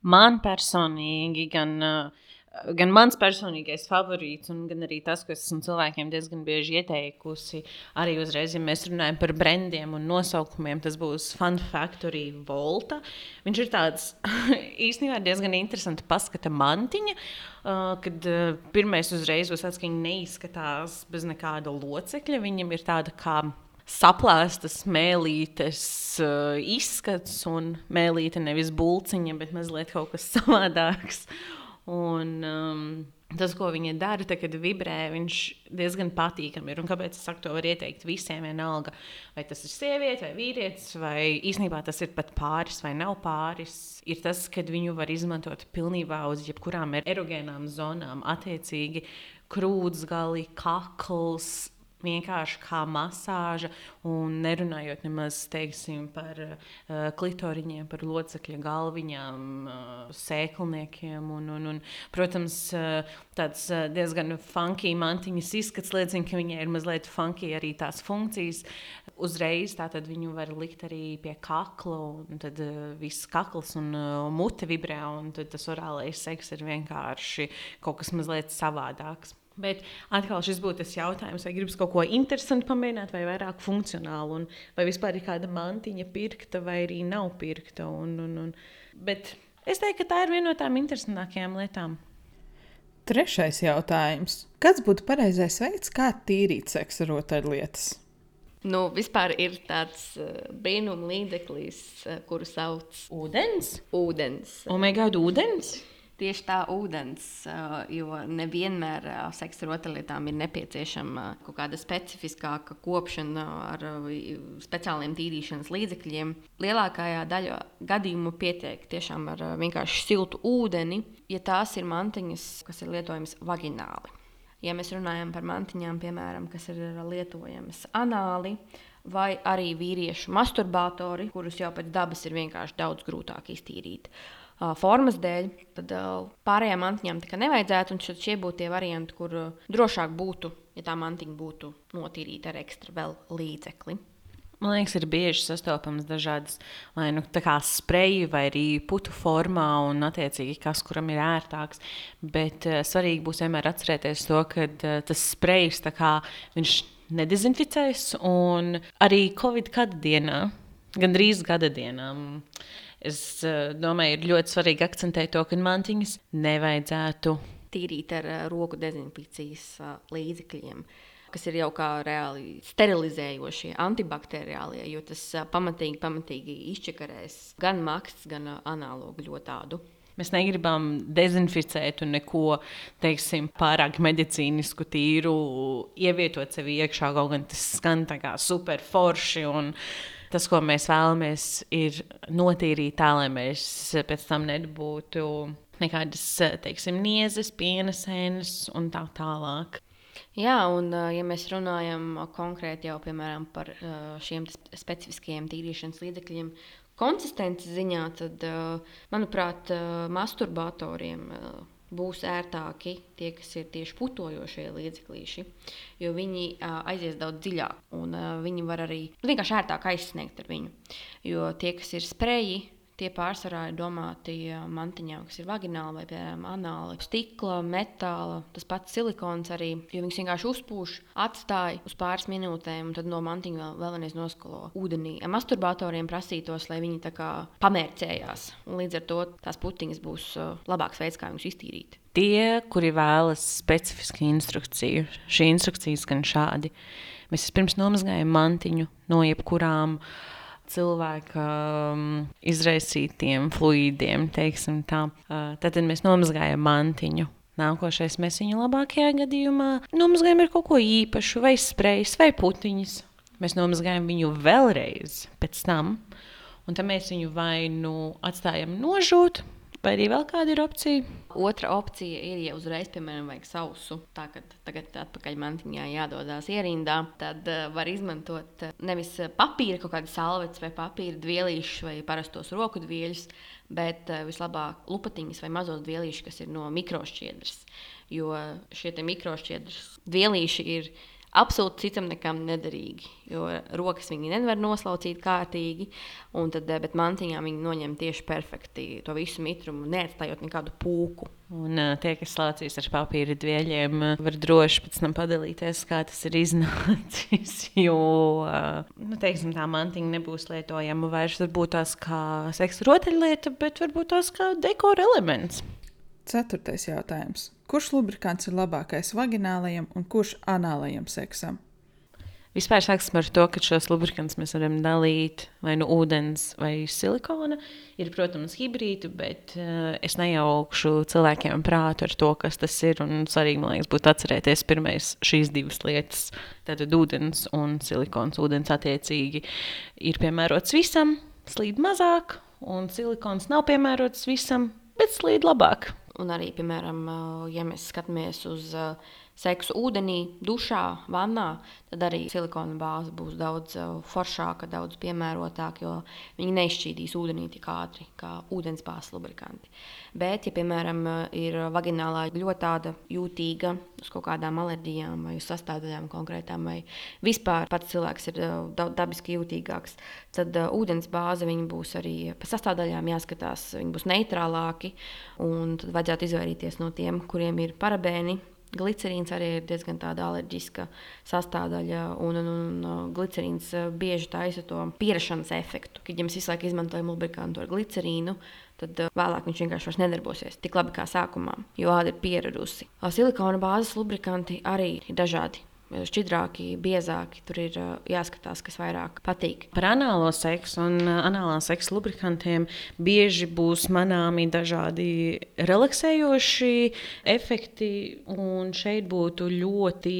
Man personīgi gan uh, gan mans personīgais favorīts, gan arī tas, ko esmu cilvēkiem diezgan bieži ieteikusi. Arī uzreiz, ja mēs runājam par brandiem un nosaukumiem, tas būs Fun Factory Volta. Viņš ir tāds īstenībā diezgan interesants paskata mantiņa. Uh, kad uh, pirmais uzreiz tāds, ka viņi neizskatās bez nekāda locekļa. Viņam ir tāda kā saplēstas mēlītes uh, izskats, un mēlīte nevis būciņa, bet mazliet kaut kas savādāks. Un, um, Tas, ko viņa dara, tad, kad vibrē, viņš diezgan patīkami ir. Un kāpēc es saku, to var ieteikt visiem, vienalga, vai tas ir sieviete vai vīrietis, vai īsnībā tas ir pat pāris vai nav pāris. Ir tas, kad viņu var izmantot pilnībā uz jebkurām erogēnām zonām, attiecīgi krūtsgali, kakls, vienkārši kā masāža, un nerunājot nemaz teiksim, par uh, klitoriņiem, par locekļa galviņām, uh, sēklniekiem. Un, un, un, protams, uh, tāds uh, diezgan funky mantiņas izskats liecina, ka viņai ir mazliet funky arī tās funkcijas. Uzreiz tātad viņu var likt arī pie kakla, un tad uh, viss kakls un uh, mute vibrē, un tas orālais seks ir vienkārši kaut kas mazliet savādāks. Bet atkal šis būtu tas jautājums, vai gribas kaut ko interesantu pamēģināt, vai vairāk funkcionālu, un vai vispār ir kāda mantiņa pirkta, vai arī nav pirkta. Un, un, un. Bet es teiktu, ka tā ir viena no tām interesantākajām lietām. Trešais jautājums. Kāds būtu pareizais veids, kā tīrīt seksa rotaļlietas? Nu, vispār ir tāds uh, brīnuma līdzeklis, uh, kuru sauc Ūdens. ūdens. Omega ūdens. Tieši tā ūdens, jo nevienmēr seksa rotaļlietām ir nepieciešama kaut kāda specifiskāka kopšana ar speciāliem tīrīšanas līdzekļiem. Lielākajā daļā gadījumu pietiek tiešām ar vienkārši siltu ūdeni, ja tās ir mantiņas, kas ir lietojamas vagināli. Ja mēs runājam par mantiņām, piemēram, kas ir lietojamas anāli, vai arī vīriešu masturbātori, kurus jau pēc dabas ir vienkārši daudz grūtāk iztīrīt formas dēļ, tad pārējām mantiņām tā nevajadzētu. Šie būtu tie varianti, kur drošāk būtu, ja tā mantiņa būtu notīrīta ar ekstra vēl līdzekli. Man liekas, ir bieži sastopams dažādas vai nu spreji, vai arī putu formā, un attiecīgi kas kuram ir ērtāks. Bet uh, svarīgi būs vienmēr atcerēties to, ka uh, tas sprejs kā, nedezinficēs, un arī Covid gada dienā, gandrīz gada dienā. Es uh, domāju, ir ļoti svarīgi akcentēt to, ka mantiņas nevajadzētu tīrīt ar uh, roku dezinfekcijas uh, līdzekļiem. Kas ir jau kā reāli sterilizējošie, antibakteriālie, jo tas pamatīgi, pamatīgi izčakarēs gan maksts, gan analogu ļotādu. Mēs negribam dezinficēt un neko teiksim, pārāk medicīnisku, tīru ievietot sev iekšā. Kaut gan tas skan tā kā super forši. Un, tas, ko mēs vēlamies, ir notīrīt tā, lai mēs pēc tam nebūtu nekādas, teiksim, niezes, piena sēnes un tā tālāk. Jā, un ja mēs runājam konkrēti jau piemēram, par šiem specifiskajiem tīrīšanas līdzekļiem, konsistences ziņā, tad, manuprāt, masturbatoriem būs ērtāki tie, kas ir tieši putojošie līdzeklīši, jo viņi uh, aizies daudz dziļāk un uh, viņi var arī vienkārši ērtāk aizsniegt ar viņu. Jo tie, kas ir spreji, Tie pārsvarā ir domāti mantiņām, kas ir vagināli vai, piemēram, anāli. Stikla, metāla, tas pats silikons arī, jo viņas vienkārši uzpūš, atstāja uz pāris minūtēm, un tad no mantiņa vēl, vēl vienreiz noskalo ūdenī. Masturbatoriem prasītos, lai viņi tā kā pamērcējās, un līdz ar to tās putiņas būs labāks veids, kā viņus iztīrīt. Tie, kuri vēlas specifisku instrukciju, šī instrukcija skan šādi. Mēs pirms nomazgājam mantiņu no jebkurām uh, cilvēka um, izraisītiem fluīdiem, teiksim tā. Uh, tad mēs nomazgājam mantiņu. Nākošais mēs viņu labākajā gadījumā nomazgājam ar kaut ko īpašu, vai sprejs, vai putiņas. Mēs nomazgājam viņu vēlreiz pēc tam, un tad mēs viņu vai nu atstājam nožūt, Vai arī vēl kāda ir opcija? Otra opcija ir, ja uzreiz, piemēram, vajag sausu, tā kā tagad atpakaļ mantiņā jādodas ierindā, tad uh, var izmantot uh, nevis papīra kaut kādu salvetes vai papīra dvielīšus vai parastos roku dvieļus, bet uh, vislabāk lupatiņas vai mazos dvielīšus, kas ir no mikrošķiedras. Jo šie mikrošķiedras dvielīši ir absolūti citam nekam nederīgi. Jo rokas viņi nevar noslaucīt kārtīgi, tad, eh, bet mantiņā viņi noņem tieši perfekti to visu mitrumu, neatstājot nekādu pūku. Un uh, tie, kas slāpīs ar papīra dvieļiem, uh, var droši pēc tam padalīties, kā tas ir iznācis. Jo nu, teiksim, tā mantiņa nebūs lietojama vairs varbūt tās kā seksa rotaļlieta, bet varbūt tās kā dekora elements. Ceturtais jautājums. Kurš lubrikants ir labākais vaginālajam un kurš anālajam seksam? Vispār sāksim ar to, ka šos lubrikantus mēs varam dalīt vai nu ūdens vai silikona. Ir, protams, hibrīdi, bet uh, es nejaukšu cilvēkiem prātu ar to, kas tas ir. Un svarīgi, man liekas, būtu atcerēties pirmais šīs divas lietas. Tātad ūdens un silikons. Ūdens attiecīgi ir piemērots visam, slīd mazāk, un silikons nav piemērots visam, bet slīd labāk. Un arī, piemēram, ja mēs skatāmies uz uh, seksu ūdenī, dušā, vannā, tad arī silikona bāze būs daudz uh, foršāka, daudz piemērotāka, jo viņi neizšķīdīs ūdenī tik ātri kā ūdensbāzes lubrikanti. Bet, ja, piemēram, ir vaginālā ļoti tāda jūtīga uz kaut kādām alerģijām vai sastāvdaļām konkrētām, vai vispār pats cilvēks ir uh, dabiski jūtīgāks, tad uh, ūdens bāze būs arī pa sastāvdaļām jāskatās, viņi būs neitrālāki, un tad vajadzētu izvairīties no tiem, kuriem ir parabēni Glicerīns arī ir diezgan tāda alerģiska sastāvdaļa, un, un, un glicerīns uh, bieži taisa to pierašanas efektu. Kad ja mēs visu laiku izmantojam lubrikantu ar glicerīnu, tad uh, vēlāk viņš vienkārši nedarbosies tik labi kā sākumā, jo āda ir pieradusi. Silikona bāzes lubrikanti arī ir dažādi šķidrāki, biezāki. Tur ir jāskatās, kas vairāk patīk. Par anālo seksu un anālā seksa lubrikantiem bieži būs manāmi dažādi relaksējoši efekti, un šeit būtu ļoti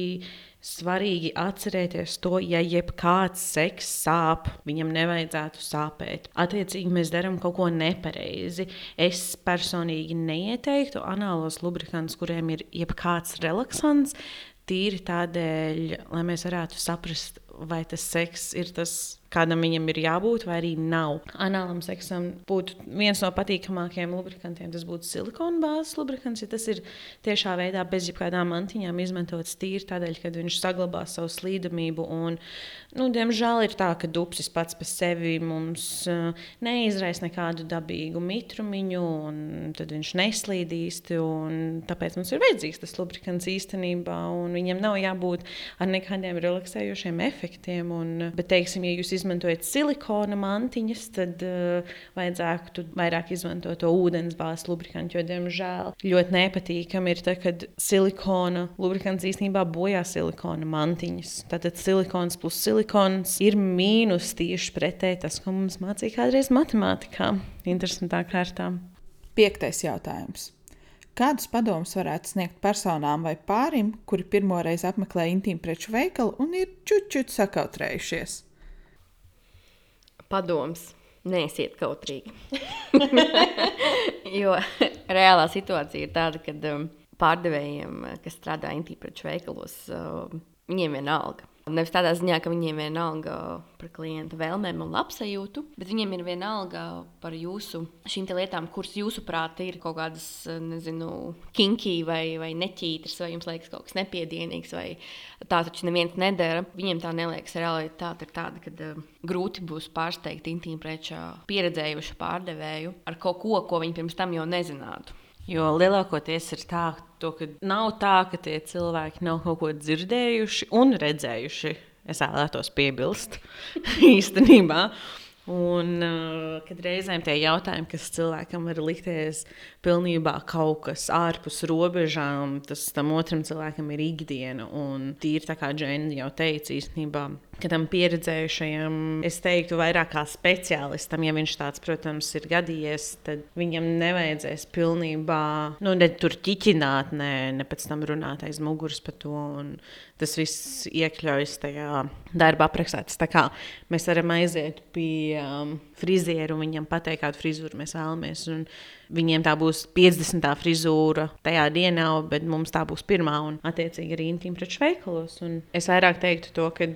svarīgi atcerēties to, ja jebkāds seks sāp, viņam nevajadzētu sāpēt. Attiecīgi, mēs darām kaut ko nepareizi. Es personīgi neieteiktu anālos lubrikantus, kuriem ir jebkāds relaksants, tīri tādēļ, lai mēs varētu saprast, vai tas seks ir tas kādam viņam ir jābūt, vai arī nav. Anālam seksam būtu viens no patīkamākajiem lubrikantiem. Tas būtu silikona bāzes lubrikants, ja tas ir tiešā veidā bez jebkādām antiņām izmantots tīri tādēļ, ka viņš saglabā savu slīdamību. Un, nu, diemžēl ir tā, ka dupsis pats par sevi mums uh, neizraisa nekādu dabīgu mitrumiņu, un tad viņš neslīdīs. Tāpēc mums ir vajadzīgs tas lubrikants īstenībā, un viņam nav jābūt ar nekādiem relaksējošiem efektiem. Un, bet, teiksim, ja jūs izmantojat silikona mantiņas, tad uh, vajadzētu vairāk izmantot to ūdensbāzes lubrikantu. Jo, diemžēl, ļoti nepatīkami ir tas, kad silikona lubrikants īstenībā bojā silikona mantiņas. Tātad silikons plus silikons ir mīnus tieši pretēji tas, ko mums mācīja kādreiz matemātikā, interesantā kārtā. Piektais jautājums. Kādus padomus varētu sniegt personām vai pārim, kuri pirmoreiz apmeklē intīmu preču veikalu un ir čučuļi sakautrējušies? Padoms. Neesiet kautrīgi. jo reālā situācija ir tāda, ka um, pārdevējiem, kas strādā intīpaču veikalos, uh, viņiem vienalga Nevis tādā ziņā, ka viņiem ir vienalga par klienta vēlmēm un labsajūtu, bet viņiem ir vienalga par jūsu šīm lietām, kuras jūsuprāt ir kaut kādas, nezinu, kinky vai, vai neķītras, vai jums liekas kaut kas nepiedienīgs, vai tā taču neviens nedara. Viņiem tā neliekas. Realitāte ir tāda, ka uh, grūti būs pārsteigt intīmu preču pieredzējušu pārdevēju ar kaut ko, ko viņi pirms tam jau nezinātu. Jo lielākoties ir tā, to, ka nav tā, ka tie cilvēki nav kaut ko dzirdējuši un redzējuši. Es vēlētos piebilst īstenībā. Un, uh, kad reizēm tie jautājumi, kas cilvēkam var likties pilnībā kaut kas ārpus robežām, tas tam otram cilvēkam ir ikdiena. Un tīri tā kā Džēna jau teica, īstenībā ka tam pieredzējušajam, es teiktu, vairāk kā speciālistam, ja viņš tāds, protams, ir gadījies, tad viņam nevajadzēs pilnībā, nu, ne tur ķiķināt, ne, ne pēc tam runāt aiz muguras par to. Tas viss iekļaujas tajā darba aprakstā. Tas tā kā mēs varam aiziet pie um, frizieru un viņam pateikt, kādu frizūru mēs vēlamies. Un, Viņiem tā būs 50. frizūra tajā dienā, bet mums tā būs pirmā un, attiecīgi, arī intīma preču veikalos. Un es vairāk teiktu to, ka,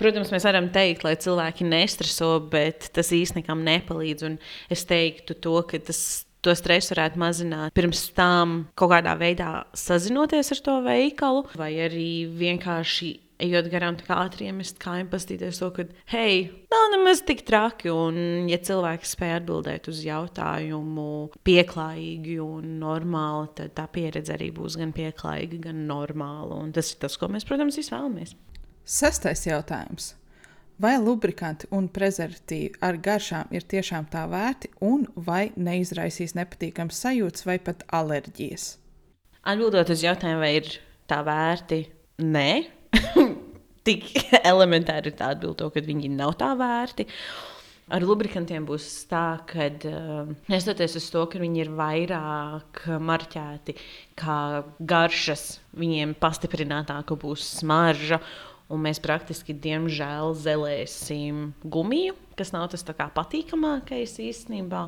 protams, mēs varam teikt, lai cilvēki nestreso, bet tas īstenībā nepalīdz. Un es teiktu to, ka tas to stresu varētu mazināt pirms tam kaut kādā veidā sazinoties ar to veikalu, vai arī vienkārši ejot garām, tā kā ātri iemest kājām, paskatīties to, ka, hei, nav nemaz tik traki. Un, ja cilvēks spēj atbildēt uz jautājumu pieklājīgi un normāli, tad tā pieredze arī būs gan pieklājīga, gan normāla. Un tas ir tas, ko mēs, protams, visi vēlamies. Sestais jautājums. Vai lubrikanti un prezervatīvi ar garšām ir tiešām tā vērti, un vai neizraisīs nepatīkams sajūtas vai pat alerģijas? Atbildot uz jautājumu, vai ir tā vērti, nē, tik elementāri ir tā atbilde, ka viņi nav tā vērti. Ar lubrikantiem būs tā, ka uh, neskatoties uz to, ka viņi ir vairāk marķēti kā garšas, viņiem pastiprinātāka būs smarža. Un mēs praktiski, diemžēl, zelēsim gumiju, kas nav tas patīkamākais īstenībā.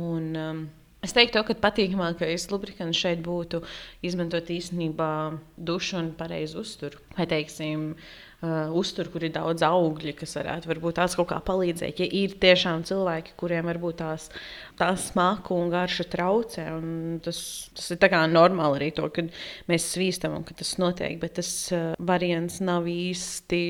Un, um, Es teiktu, ka patīkamākais lubrikants šeit būtu izmantot īstenībā dušu un pareizu uzturu. Vai teiksim, uh, uzturu, kur ir daudz augļu, kas varētu varbūt tās kaut kā palīdzēt. Ja ir tiešām cilvēki, kuriem varbūt tās, tās smaku un garša traucē, un tas, tas ir normāli arī to, ka mēs svīstam un ka tas notiek, bet tas uh, variants nav īsti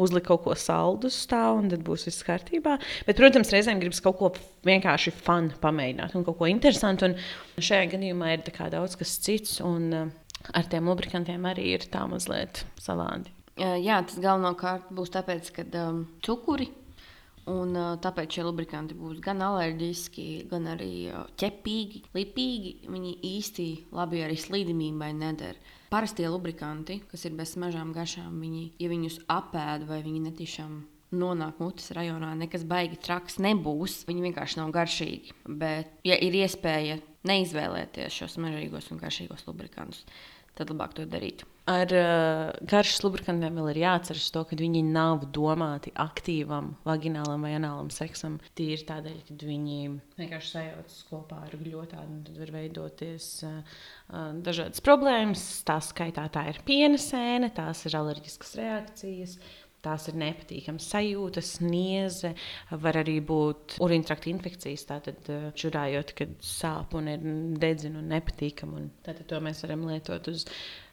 uzlikt kaut ko saldu uz stāvu, un tad būs viss kārtībā. Bet, protams, reizēm gribas kaut ko vienkārši fanu pamēģināt un kaut ko interesantu. Un šajā gadījumā ir daudz kas cits, un uh, ar tiem lubrikantiem arī ir tā mazliet savādi. Jā, tas galvenokārt būs tāpēc, ka um, cukuri un uh, tāpēc šie lubrikanti būs gan alerģiski, gan arī uh, ķepīgi, lipīgi. Viņi īsti labi arī slīdamībai neder. Parastie lubrikanti, kas ir bez smaržām garšām, viņi, ja viņus apēd vai viņi netiešām nonāk mutes rajonā, nekas baigi traks nebūs. Viņi vienkārši nav garšīgi. Bet, ja ir iespēja neizvēlēties šos smaržīgos un garšīgos lubrikantus, tad labāk to darīt. Ar uh, garšas lubrikantiem vēl ir jāatceras to, ka viņi nav domāti aktīvam, vaginālam vai anālam seksam. Tīri tādēļ, ka viņi vienkārši sajaucas kopā ar gļotāju, un tad var veidoties uh, uh, dažādas problēmas. Tā skaitā tā ir piena sēne, tās ir alerģiskas reakcijas. Tās ir nepatīkamas sajūtas, nieze, var arī būt urīntrakta infekcijas. Tātad, čurājot, kad sāp un ir dedzina un nepatīkami. Un tātad to mēs varam lietot uz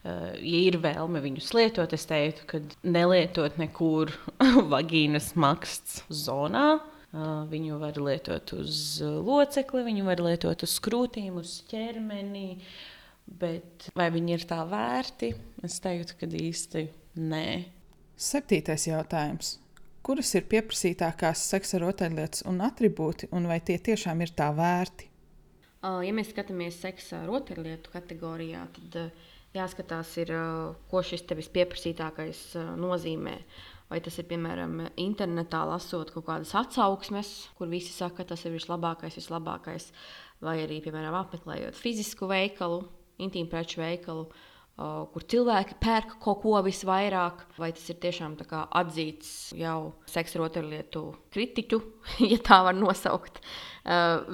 Eh, ja ir vēlme viņus lietot, es teiktu, ka nelietot nekur vagīnas maksts zonā. Uh, viņu var lietot uz locekli, viņu var lietot uz krūtīm, uz ķermeni. Bet vai viņi ir tā vērti? Es teiktu, ka īsti nē. Septītais jautājums. Kuras ir pieprasītākās seksa rotaļlietas un attribūti, un vai tie tiešām ir tā vērti? Ja mēs skatāmies seksa rotaļlietu kategorijā, tad jāskatās, ir, ko šis tevis pieprasītākais nozīmē. Vai tas ir piemēram internetā lasot kaut kādas atsauksmes, kur visi saka, ka tas ir vislabākais, vislabākais, vai arī piemēram apmeklējot fizisku veikalu, intīmu preču veikalu, uh, kur cilvēki pērk kaut ko visvairāk, vai tas ir tiešām atzīts jau seksa rotaļlietu kritiķu, ja tā var nosaukt,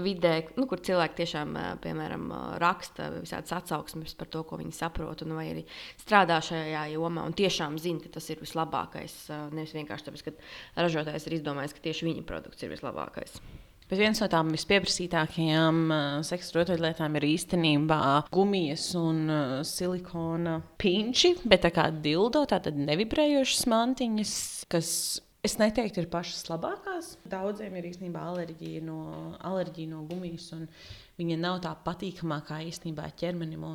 vidē, nu, kur cilvēki tiešām, piemēram, raksta visādas atsauksmes par to, ko viņi saprot, un vai arī strādā šajā jomā un tiešām zina, ka tas ir vislabākais. Nevis vienkārši tāpēc, ka ražotājs ir izdomājis, ka tieši viņa produkts ir vislabākais. Bet viens no tām vispieprasītākajām uh, seksa rotaļlietām ir īstenībā gumijas un uh, silikona pinči, bet tā kā dildo, tātad nevibrējošas mantiņas, kas Es neteiktu, ir pašas labākās. Daudziem ir īstenībā alerģija no, alerģija no gumijas, un viņa nav tā patīkamākā īstenībā ķermenim.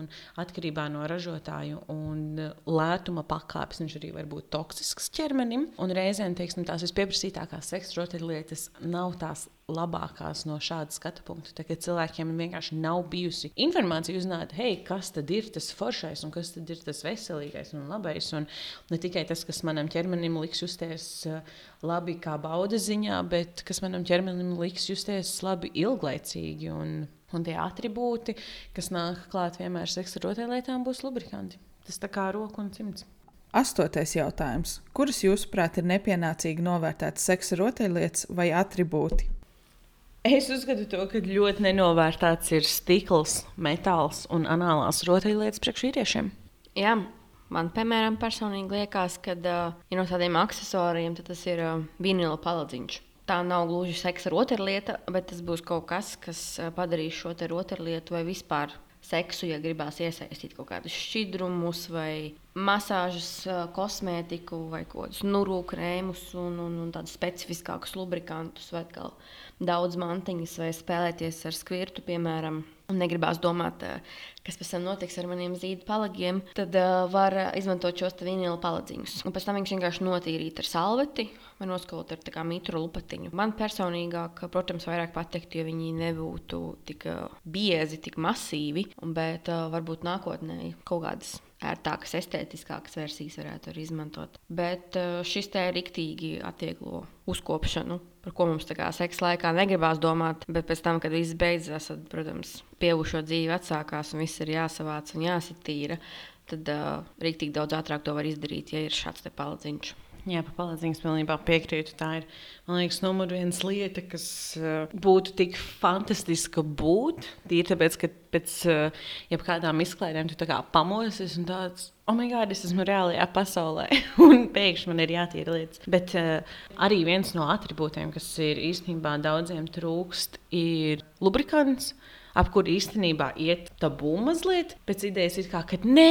Atkarībā no ražotāju un lētuma pakāpes viņš arī var būt toksisks ķermenim. Un reizēm teiksim, tās vispieprasītākās seksa rotaļlietas nav tās labākās no šāda skatu punkta. Tagad cilvēkiem vienkārši nav bijusi informācija, uzzināt, hei, kas tad ir tas foršais un kas tad ir tas veselīgais un labais. Un ne tikai tas, kas manam ķermenim liks justies eh, labi kā baudas ziņā, bet kas manam ķermenim liks justies labi ilglaicīgi. Un, un tie attribūti, kas nāk klāt vienmēr seksa rotaļlietām, būs lubrikanti. Tas tā kā roka un cimds. Astotais jautājums. Kuras, jūsuprāt, ir nepienācīgi novērtētas seksa rotaļlietas vai attribūti? Es uzskatu, to, ka ļoti nenovērtēts ir stikls, metāls un anālās rotaļlietas priekš vīriešiem. Jā, man, piemēram, personīgi liekas, ka uh, ja no tādiem accessoriem tas ir uh, vinila paladziņš. Tā nav gluži seksa rotaļlieta, bet tas būs kaut kas, kas padarīs šo rotaļlietu vai vispār seksu, ja gribās iesaistīt kaut kādus šķidrumus, vai masāžas, kosmētiku, vai kaut kādus nuru krēmus, un, un, un tādus specifiskākus lubrikantus, vai daudz mantiņas, vai spēlēties ar skvirtu, piemēram. Un negribās domāt, kas pēc tam notiks ar maniem zīdu palagiem, tad uh, var izmantot šos vinila paladziņus. Un pēc tam viņš vienkārši notīrīt ar salveti vai noskalot ar mitru lupatiņu. Man personīgāk, protams, vairāk patikt, jo viņi nebūtu tik biezi, tik masīvi, bet uh, varbūt nākotnē kaut kādas ērtākas, estētiskākas versijas varētu arī izmantot. Bet eh, šis te riktīgi atvieglo uzkopšanu, par ko mums seksa laikā negribās domāt. Bet pēc tam, kad viss beidzas, tad, protams, pieaugušo dzīve atsākās un viss ir jāsavāc un jāsatīra. Tad uh, rīktīgi daudz ātrāk to var izdarīt, ja ir šāds paladziņš. Jā, par palīdzību pilnībā piekrītu. Tā ir, man liekas, numur viens lieta, kas uh, būtu tik fantastiska būt. Tīri tāpēc, ka pēc uh, jebkādām izklaidēm tu kā pamosies un tāds. Oh, my God, es esmu reālajā pasaulē, un pēkšņi man ir jātīra lietas. Bet uh, arī viens no attribūtiem, kas ir īstenībā daudziem trūkst, ir lubrikants, ap kuru īstenībā iet tabū mazliet. Pēc idejas ir kā, ka nē,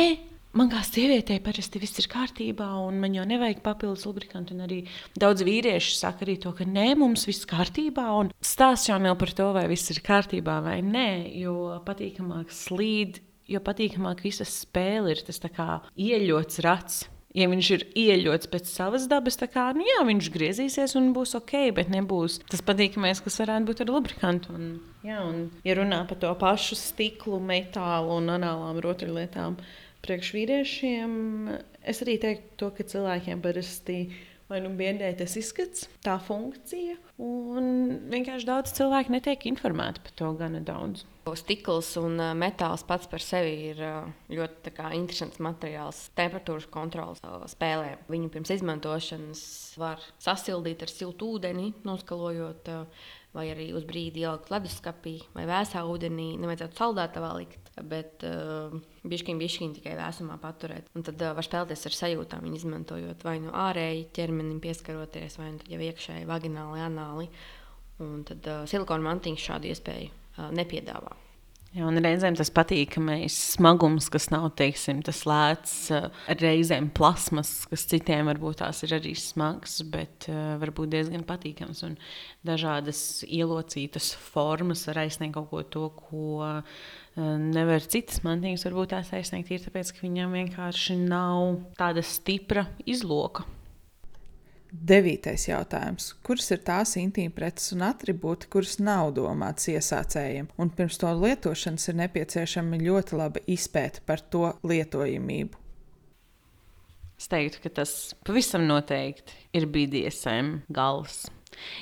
man kā sievietei parasti viss ir kārtībā, un man jau nevajag papildus lubrikantu. Arī daudz vīriešu saka arī to, ka nē, mums viss ir kārtībā, un stāsts jau nav par to, vai viss ir kārtībā vai nē, jo patīkamāk slīd, jo patīkamāk visa spēle ir tas ieļots rats. Ja viņš ir ieļots pēc savas dabas, tad kā, nu jā, viņš griezīsies un būs ok, bet nebūs tas patīkamais, kas varētu būt ar lubrikantu. Un, jā, un, ja runā par to pašu stiklu, metālu un anālām rotaļlietām, priekš vīriešiem es arī teiktu, to, ka cilvēkiem parasti vai nu biedē tas izskats, tā funkcija, un vienkārši daudz cilvēku netiek informēti par to gana daudz. Stikls un metāls pats par sevi ir ļoti kā, interesants materiāls temperatūras kontrolas spēlē. Viņu pirms izmantošanas var sasildīt ar siltu ūdeni, noskalojot vai arī uz brīdi ielikt leduskapī vai vēsā ūdenī. Nevajadzētu saldētavā likt, bet uh, bišķiņ, bišķiņ tikai vēsumā paturēt. Un tad uh, var spēlēties ar sajūtām, izmantojot vai nu ārēji ķermenim pieskaroties, vai nu jau iekšēji vagināli, anāli. Un tad uh, silikona mantiņš šādu iespēju uh, nepiedāvā. Jā, un reizēm tas patīkamais smagums, kas nav teiksim, tas lēts, eh, reizēm plasmas, kas citiem varbūt tās ir arī smags, bet uh, varbūt diezgan patīkams. Un dažādas ielocītas formas var aizsniegt kaut ko to, ko uh, nevar citas mantīgas varbūt tās aizsniegt, ir tāpēc, ka viņam vienkārši nav tāda stipra izloka. Devītais jautājums. Kuras ir tās intīmpreces un attribūti, kuras nav domātas iesācējiem, un pirms to lietošanas ir nepieciešama ļoti laba izpēta par to lietojamību? Es teiktu, ka tas pavisam noteikti ir BDSM gals.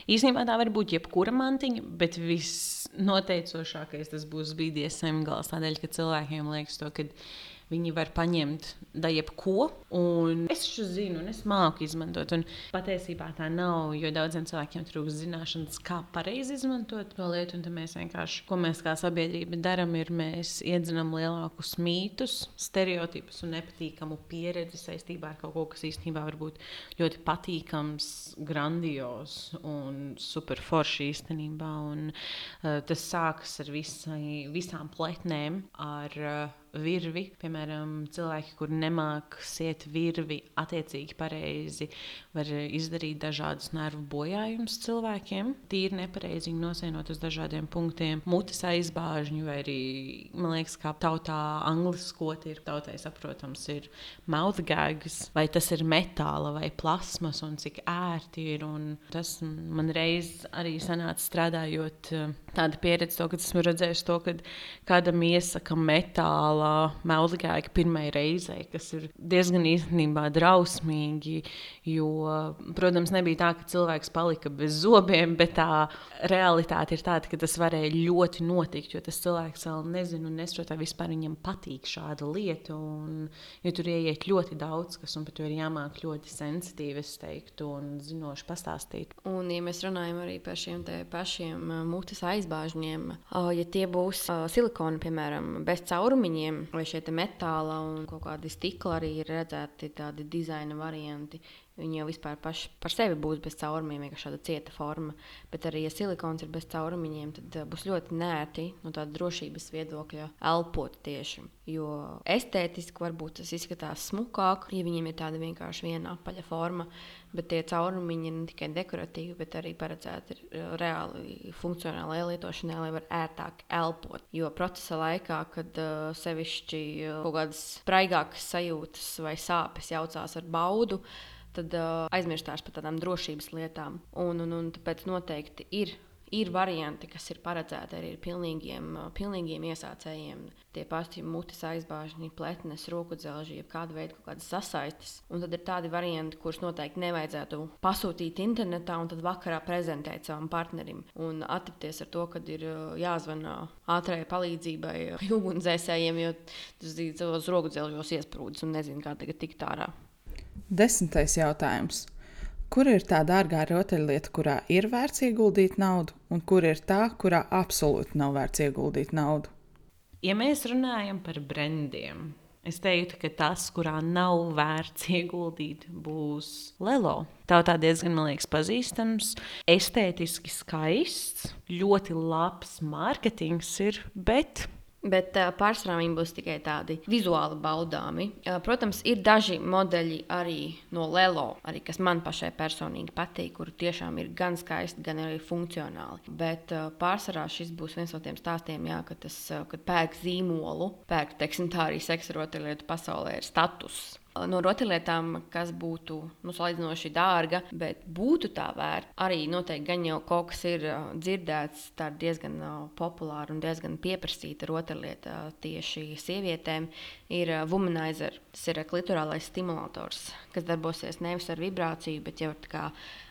Īsnībā tā var būt jebkura mantiņa, bet visnoteicošākais tas būs BDSM gals. Tādēļ, ka cilvēkiem liekas, to, ka Viņi var paņemt da jebko, un es šo zinu, un es māku izmantot. Un patiesībā tā nav, jo daudziem cilvēkiem trūkst zināšanas, kā pareizi izmantot to lietu. Un mēs vienkārši, ko mēs kā sabiedrība darām, ir mēs iedzinām lielākus mītus, stereotipus un nepatīkamu pieredzi saistībā ar kaut ko, kas īstenībā var būt ļoti patīkams, grandios un superforši īstenībā. Un, uh, tas sākas ar visai, visām pletnēm, ar uh, virvi. Piemēram, cilvēki, kur nemāk siet virvi attiecīgi pareizi, var izdarīt dažādus nervu bojājumus cilvēkiem. Tīri nepareizi viņi nosienot uz dažādiem punktiem, mutes aizbāžņu, vai arī, man liekas, kā tautā angliskoti ir tautai saprotams, ir mouth gags, vai tas ir metāla vai plasmas un cik ērti ir. Un tas man reiz arī sanāca strādājot tāda pieredze, to, kad esmu redzējis to, kad kādam iesaka metāla melnāka pirmai reizei, kas ir diezgan īstenībā drausmīgi. Jo, protams, nebija tā, ka cilvēks palika bez zobiem, bet tā realitāte ir tāda, ka tas varēja ļoti notikt. Jo tas cilvēks vēl nezina un nesaprot, vai vispār viņam patīk šāda lieta. Un, jo tur ieiet ļoti daudz kas, un par to ir jāmāk ļoti sensitīvi, es teiktu, un zinoši pastāstīt. Un, ja mēs runājam arī par šiem pašiem mutes aizbāžņiem, ja tie būs silikoni, piemēram, bez caurumiņiem, vai šie metāla un kaut kādi stikli arī ir redzēti tādi dizaina varianti. Viņi jau vispār paši par sevi būs bez caurumiem, vienkārši tāda cieta forma. Bet arī, ja silikons ir bez caurumiņiem, tad uh, būs ļoti nērti no tāda drošības viedokļa elpot tieši. Jo estētiski varbūt tas izskatās smukāk, ja viņiem ir tāda vienkārši viena apaļa forma. Bet tie caurumiņi ir ne tikai dekoratīvi, bet arī paredzēti reāli funkcionālai lietošanai, lai varētu ērtāk elpot. Jo procesa laikā, kad uh, sevišķi uh, kaut kādas spraigākas sajūtas vai sāpes jaucās ar baudu, tad uh, aizmirstās par tādām drošības lietām. Un, un, un tāpēc noteikti ir. Ir varianti, kas ir paredzēti arī pilnīgiem, pilnīgiem iesācējiem. Tie paši mutes aizbāžņi, pletnes, roku dzelži, kāda veida kaut kādas sasaistes. Un tad ir tādi varianti, kurus noteikti nevajadzētu pasūtīt internetā un tad vakarā prezentēt savam partnerim. Un atrapties ar to, ka ir jāzvanā ātrajai palīdzībai, ugunsdzēsējiem, jo tas ir savos roku dzelžos iesprūdis un nezinu, kā tagad tikt ārā. Desmitais jautājums. Kur ir tā dārgā rotaļlieta, kurā ir vērts ieguldīt naudu, un kur ir tā, kurā absolūti nav vērts ieguldīt naudu? Ja mēs runājam par brendiem, es teiktu, ka tas, kurā nav vērts ieguldīt, būs Lelo. Tā tā diezgan, man liekas, pazīstams, estētiski skaists, ļoti labs mārketings ir, bet Bet uh, pārsvarā viņi būs tikai tādi vizuāli baudāmi. Uh, protams, ir daži modeļi arī no Lelo, arī, kas man pašai personīgi patīk, kur tiešām ir gan skaisti, gan arī funkcionāli. Bet uh, pārsvarā šis būs viens no tiem stāstiem, jā, kad, tas, kad pērk zīmolu, pērk, teiksim, tā arī seksa rotaļlietu pasaulē ir status no rotaļlietām, kas būtu nu, salīdzinoši dārga, bet būtu tā vērta. Arī noteikti gan jau kaut kas ir uh, dzirdēts, tā ir diezgan uh, populāra un diezgan pieprasīta rotaļlieta uh, tieši sievietēm, ir womanizer. Tas ir klitorālais stimulators, kas darbosies nevis ar vibrāciju, bet jau ar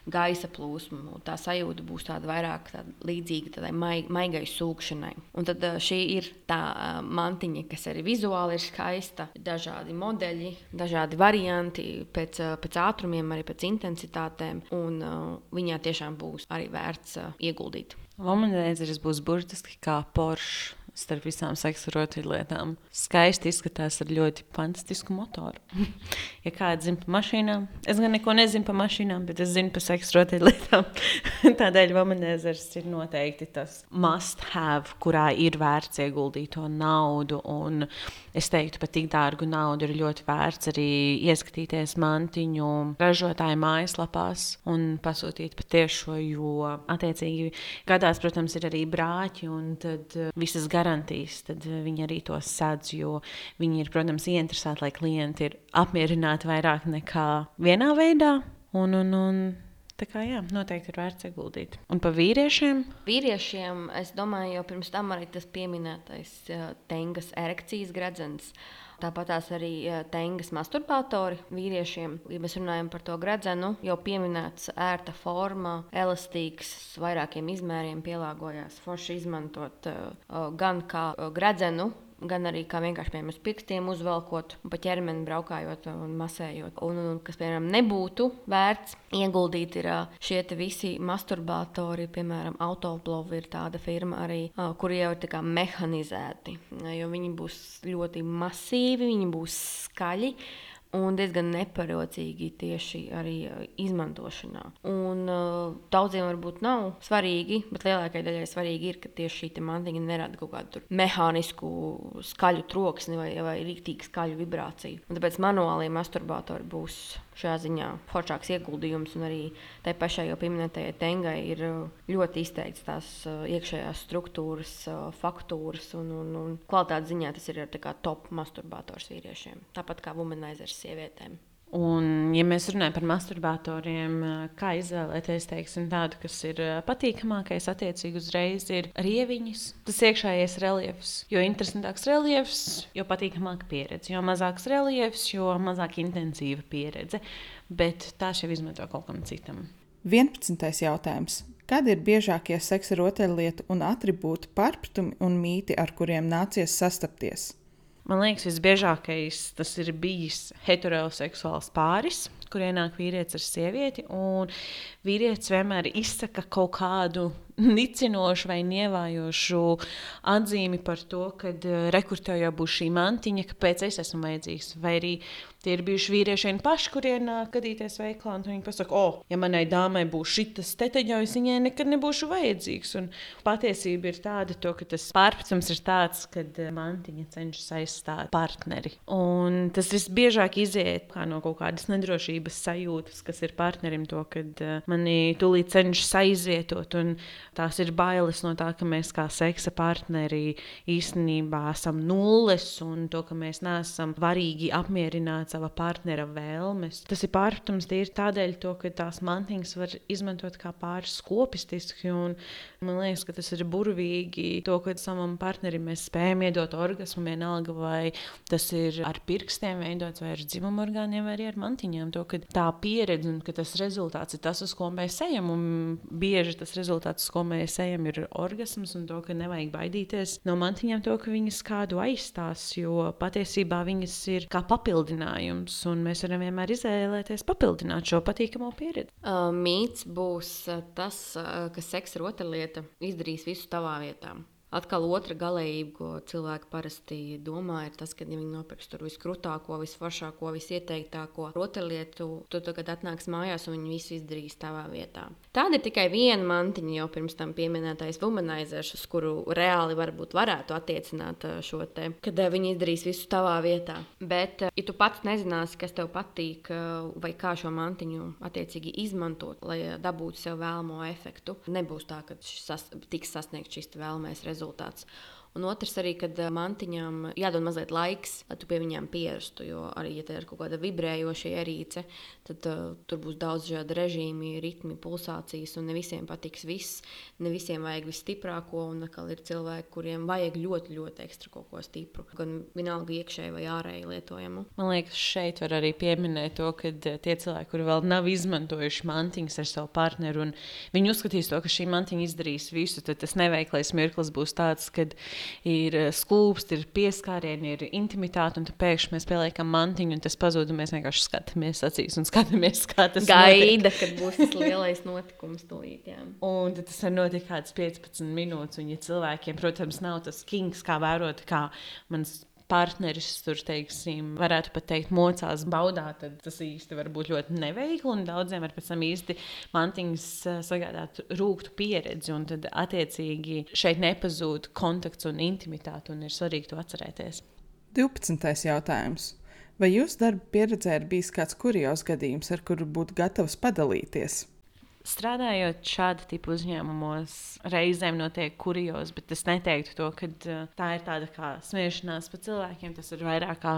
gaisa plūsmu. Tā sajūta būs tāda vairāk tāda līdzīga tādai maig, maigai sūkšanai. Un tad šī ir tā mantiņa, kas arī vizuāli ir skaista. Dažādi modeļi, dažādi varianti pēc, pēc ātrumiem, arī pēc intensitātēm. Un viņā tiešām būs arī vērts ieguldīt. Lomanēzeris būs burtiski kā Porsche starp visām seksa rotaļlietām. Skaisti izskatās ar ļoti fantastisku motoru. ja kāds zina par mašīnām, es gan neko nezinu par mašīnām, bet es zinu par seksa rotaļlietām. Tādēļ Vamanēzers ir noteikti tas must have, kurā ir vērts ieguldīt to naudu. Un es teiktu, pat tik dārgu naudu ir ļoti vērts arī ieskatīties mantiņu ražotāju mājaslapās un pasūtīt patiešo, jo attiecīgi gadās, protams, ir arī brāķi un tad visas garām garantijas, tad eh, viņi arī to sadz. Jo viņi ir, protams, ieinteresēti, lai klienti ir apmierināti vairāk nekā vienā veidā. Un, un, un, Tā kā jā, noteikti ir vērts ieguldīt. Un par vīriešiem? Vīriešiem, es domāju, jau pirms tam arī tas pieminētais tengas erekcijas gredzens. Tāpat tās arī tengas masturbatori vīriešiem. Ja mēs runājam par to gredzenu, jau pieminēts ērta forma, elastīgs, vairākiem izmēriem pielāgojās. Forši izmantot gan kā gredzenu gan arī kā vienkārši piemēram, uz pirkstiem uzvelkot, pa ķermeni braukājot un masējot. Un, un kas, piemēram, nebūtu vērts ieguldīt, ir šie visi masturbātori, piemēram, autoblovi ir tāda firma arī, kur jau ir mehanizēti, jo viņi būs ļoti masīvi, viņi būs skaļi un diezgan neparocīgi tieši arī uh, izmantošanā. Un, uh, daudziem varbūt nav svarīgi, bet lielākajai daļai svarīgi ir, ka tieši šī mantiņa nerada kaut kādu mehānisku skaļu troksni vai, vai rīktīgu skaļu vibrāciju. Un tāpēc manuālie masturbatori būs šajā ziņā foršāks ieguldījums. Un arī tai pašai jau pieminētajai tengai ir uh, ļoti izteikts tās iekšējās struktūras, faktūras un, un, un kvalitātes ziņā tas ir top masturbātors vīriešiem. Tāpat kā womanizers sievietēm. Un, ja mēs runājam par masturbatoriem, kā izvēlēties teiksim, tādu, kas ir patīkamākais, attiecīgi uzreiz ir rieviņas, tas iekšējais reliefs. Jo interesantāks reliefs, jo patīkamāka pieredze. Jo mazāks reliefs, jo mazāk intensīva pieredze. Bet tās jau izmanto kaut kam citam. 11. jautājums. Kādi ir biežākie seksa rotaļlietu un attribūtu pārpratumi un mīti, ar kuriem nācies sastapties? Man liekas, visbiežākais tas ir bijis heteroseksuāls pāris, kur ienāk vīrietis ar sievieti. Un vīrietis vienmēr izsaka kaut kādu nicinošu vai nievājošu atzīmi par to, ka rekurtē jau būs šī mantiņa, kāpēc es esmu vajadzīgs. Vai arī tie ir bijuši vīrieši paši, kuriem nāk gadīties veiklā, un viņi pasaka, o, oh, ja manai dāmai būs šis teteņojums, viņai nekad nebūšu vajadzīgs. Un patiesība ir tāda, to, ka tas pārpratums ir tāds, ka mantiņa cenšas aizstāt partneri. Un tas visbiežāk iziet no kaut kādas nedrošības sajūtas, kas ir partnerim, to, kad mani tūlīt cenšas aizvietot. Tās ir bailes no tā, ka mēs kā seksa partneri īstenībā esam nulles un to, ka mēs neesam varīgi apmierināt sava partnera vēlmes. Tas ir pārpratums tīri tādēļ, to, ka tās mantiņas var izmantot kā pāris skopistiski. Man liekas, ka tas ir burvīgi, to, ka savam partnerim mēs spējam iedot orgasmu vienalga, vai tas ir ar pirkstiem veidots, vai ar dzimumu orgāniem, vai arī ar mantiņām. To, tā pieredze un ka tas rezultāts ir tas, uz ko mēs ejam. Bieži tas rezultāts, uz ko mēs ejam, ir orgasms un to, ka nevajag baidīties no mantiņām, to, ka viņas kādu aizstās, jo patiesībā viņas ir kā papildinājums, un mēs varam vienmēr izvēlēties papildināt šo patīkamo pieredzi. Uh, mīts būs tas, ka seks ir otra lieta, izdarīs visu tavā vietā. Atkal otra galējība, ko cilvēki parasti domā, ir tas, ka ja viņi nopirks tur viskrūtāko, visforšāko, visieteiktāko rotaļlietu, tu tagad atnāks mājās un viņi visu izdarīs tavā vietā. Tāda ir tikai viena mantiņa, jau pirms tam pieminētais womanizers, uz kuru reāli varbūt varētu attiecināt šo te, kad viņi izdarīs visu tavā vietā. Bet, ja tu pats nezināsi, kas tev patīk, vai kā šo mantiņu attiecīgi izmantot, lai dabūtu sev vēlamo efektu, nebūs tā, ka sas, tiks sasniegts šis vēlamais rezultāts rezultāts. Un otrs arī, kad eh, mantiņām jādod mazliet laiks, lai tu pie viņiem pierastu. Jo arī, ja tā ir kaut kāda vibrējoša ierīce, tad uh, tur būs daudz dažādu režīmu, ritmu, pulsācijas, un ne visiem patiks viss. Ne visiem vajag visstiprāko, un atkal ir cilvēki, kuriem vajag ļoti, ļoti ekstra kaut ko stipru. Gan vienalga iekšēji vai ārēji lietojamu. Man liekas, šeit var arī pieminēt to, ka eh, tie cilvēki, kuri vēl nav izmantojuši mantiņas ar savu partneru, un viņi uzskatīs to, ka šī mantiņa izdarīs visu, tad tas neveiklais mirklis būs tāds, kad ir eh, skūpsti, ir pieskārieni, ir intimitāte, un pēkšņi mēs pieliekam mantiņu, un tas pazūd, un mēs vienkārši skatāmies acīs un skatāmies, kā tas gaida, notiek. kad būs tas lielais notikums tūlīt. Jā. Un tas var notikt kāds 15 minūtes, un ja cilvēkiem, protams, nav tas kings, kā vērot, kā mans partneris tur, teiksim, varētu pat teikt, mocās baudā, tad tas īsti var būt ļoti neveikli. Un daudziem var pēc tam īsti mantiņas eh, sagādāt rūktu pieredzi. Un tad, attiecīgi, šeit nepazūd kontakts un intimitāte, un ir svarīgi to atcerēties. 12. jautājums. Vai jūsu darba pieredzē ir bijis kāds kurjos gadījums, ar kuru būtu gatavs padalīties? Strādājot šāda tipa uzņēmumos, reizēm notiek kurjos, bet es neteiktu to, ka uh, tā ir tāda kā smiešanās par cilvēkiem. Tas ir vairāk kā